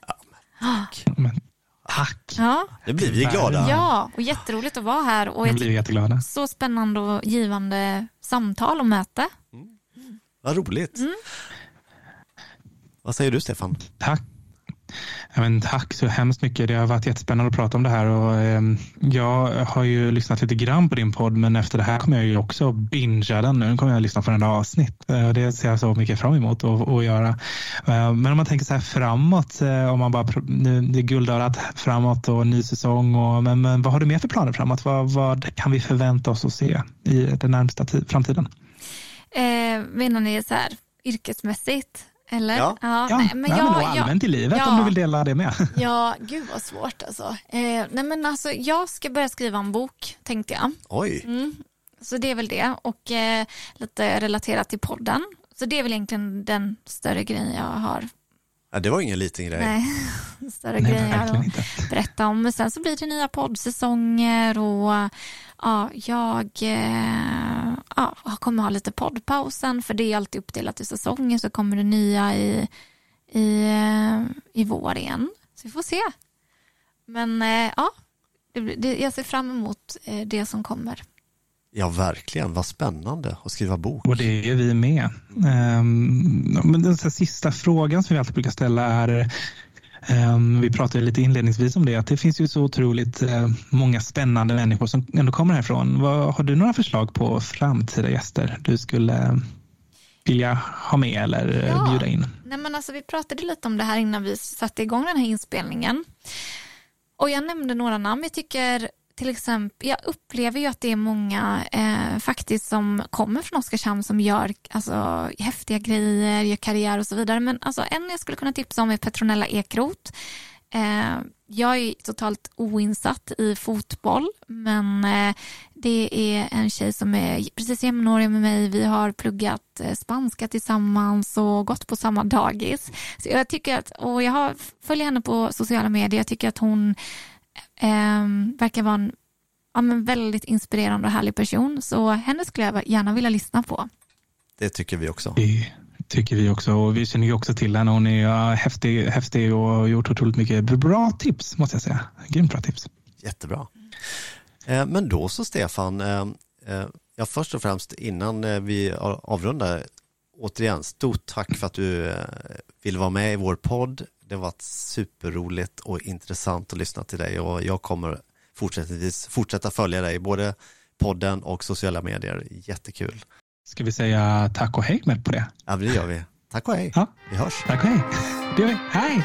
Men, tack, Ja, Nu blir vi glada. ja och jätteroligt att vara här och jag blir vi jätteglada. Så spännande och givande samtal och möte. Vad roligt. Mm. Vad säger du Stefan? Tack. Men tack så hemskt mycket. Det har varit jättespännande att prata om det här. Och, eh, jag har ju lyssnat lite grann på din podd men efter det här kommer jag ju också bingea den. Nu kommer jag att lyssna på varenda avsnitt. Eh, och det ser jag så mycket fram emot att, att göra. Eh, men om man tänker så här framåt, eh, om man bara nu, det är guldörat framåt och ny säsong. Och, men, men vad har du mer för planer framåt? Vad, vad kan vi förvänta oss att se i den närmsta framtiden? Eh, menar ni så här yrkesmässigt? Eller? Ja. Ja, nej, men ja, jag, men och jag, allmänt i livet ja. om du vill dela det med. ja, gud vad svårt alltså. Eh, nej men alltså. Jag ska börja skriva en bok tänkte jag. Oj, Mm. Så det är väl det och eh, lite relaterat till podden. Så det är väl egentligen den större grejen jag har. ja, det var ingen liten grej. Nej, större Nej, grejen jag verkligen har inte. berätta om. Men sen så blir det nya poddsäsonger och ja, jag eh, ja, kommer ha lite poddpausen för det är alltid uppdelat i säsonger så kommer det nya i, i, eh, i vår igen. Så vi får se. Men eh, ja, det, jag ser fram emot det som kommer. Ja, verkligen. Vad spännande att skriva bok. Och det är vi med. Ehm, men den sista frågan som vi alltid brukar ställa är vi pratade lite inledningsvis om det, att det finns ju så otroligt eh, många spännande människor som ändå kommer härifrån. Har du några förslag på framtida gäster du skulle eh, vilja ha med eller eh, Ja. bjuda in? Nej, men alltså, vi pratade lite om det här innan vi satte igång den här inspelningen. Och jag nämnde några namn. Jag tycker till exempel, jag upplever ju att det är många eh, faktiskt som kommer från Oskarshamn som gör alltså, häftiga grejer, gör karriär och så vidare. Men alltså, en jag skulle kunna tipsa om är Petronella Ekroth. Eh, jag är totalt oinsatt i fotboll, men eh, det är en tjej som är precis jämnårig med mig. Vi har pluggat eh, spanska tillsammans och gått på samma dagis. Så jag tycker att, och jag har, följer henne på sociala medier. Jag tycker att hon eh, verkar vara en ja, men väldigt inspirerande och härlig person. Så henne skulle jag gärna vilja lyssna på. Det tycker vi också. Det tycker vi också och vi känner ju också till henne. Hon är ja, häftig, häftig och har gjort otroligt mycket bra tips måste jag säga. Grymt bra tips. Jättebra. Eh, Men då så Stefan, eh, eh, ja, först och främst innan eh, vi avrundar, återigen stort tack för att du eh, vill vara med i vår podd. Det har varit superroligt och intressant att lyssna till dig och jag kommer fortsättningsvis fortsätta följa dig, både podden och sociala medier. Jättekul. Ska vi säga tack och hej med på det? Ja, det gör vi. Tack och hej. Ja. Vi hörs. Tack och hej. Det gör vi. Hej!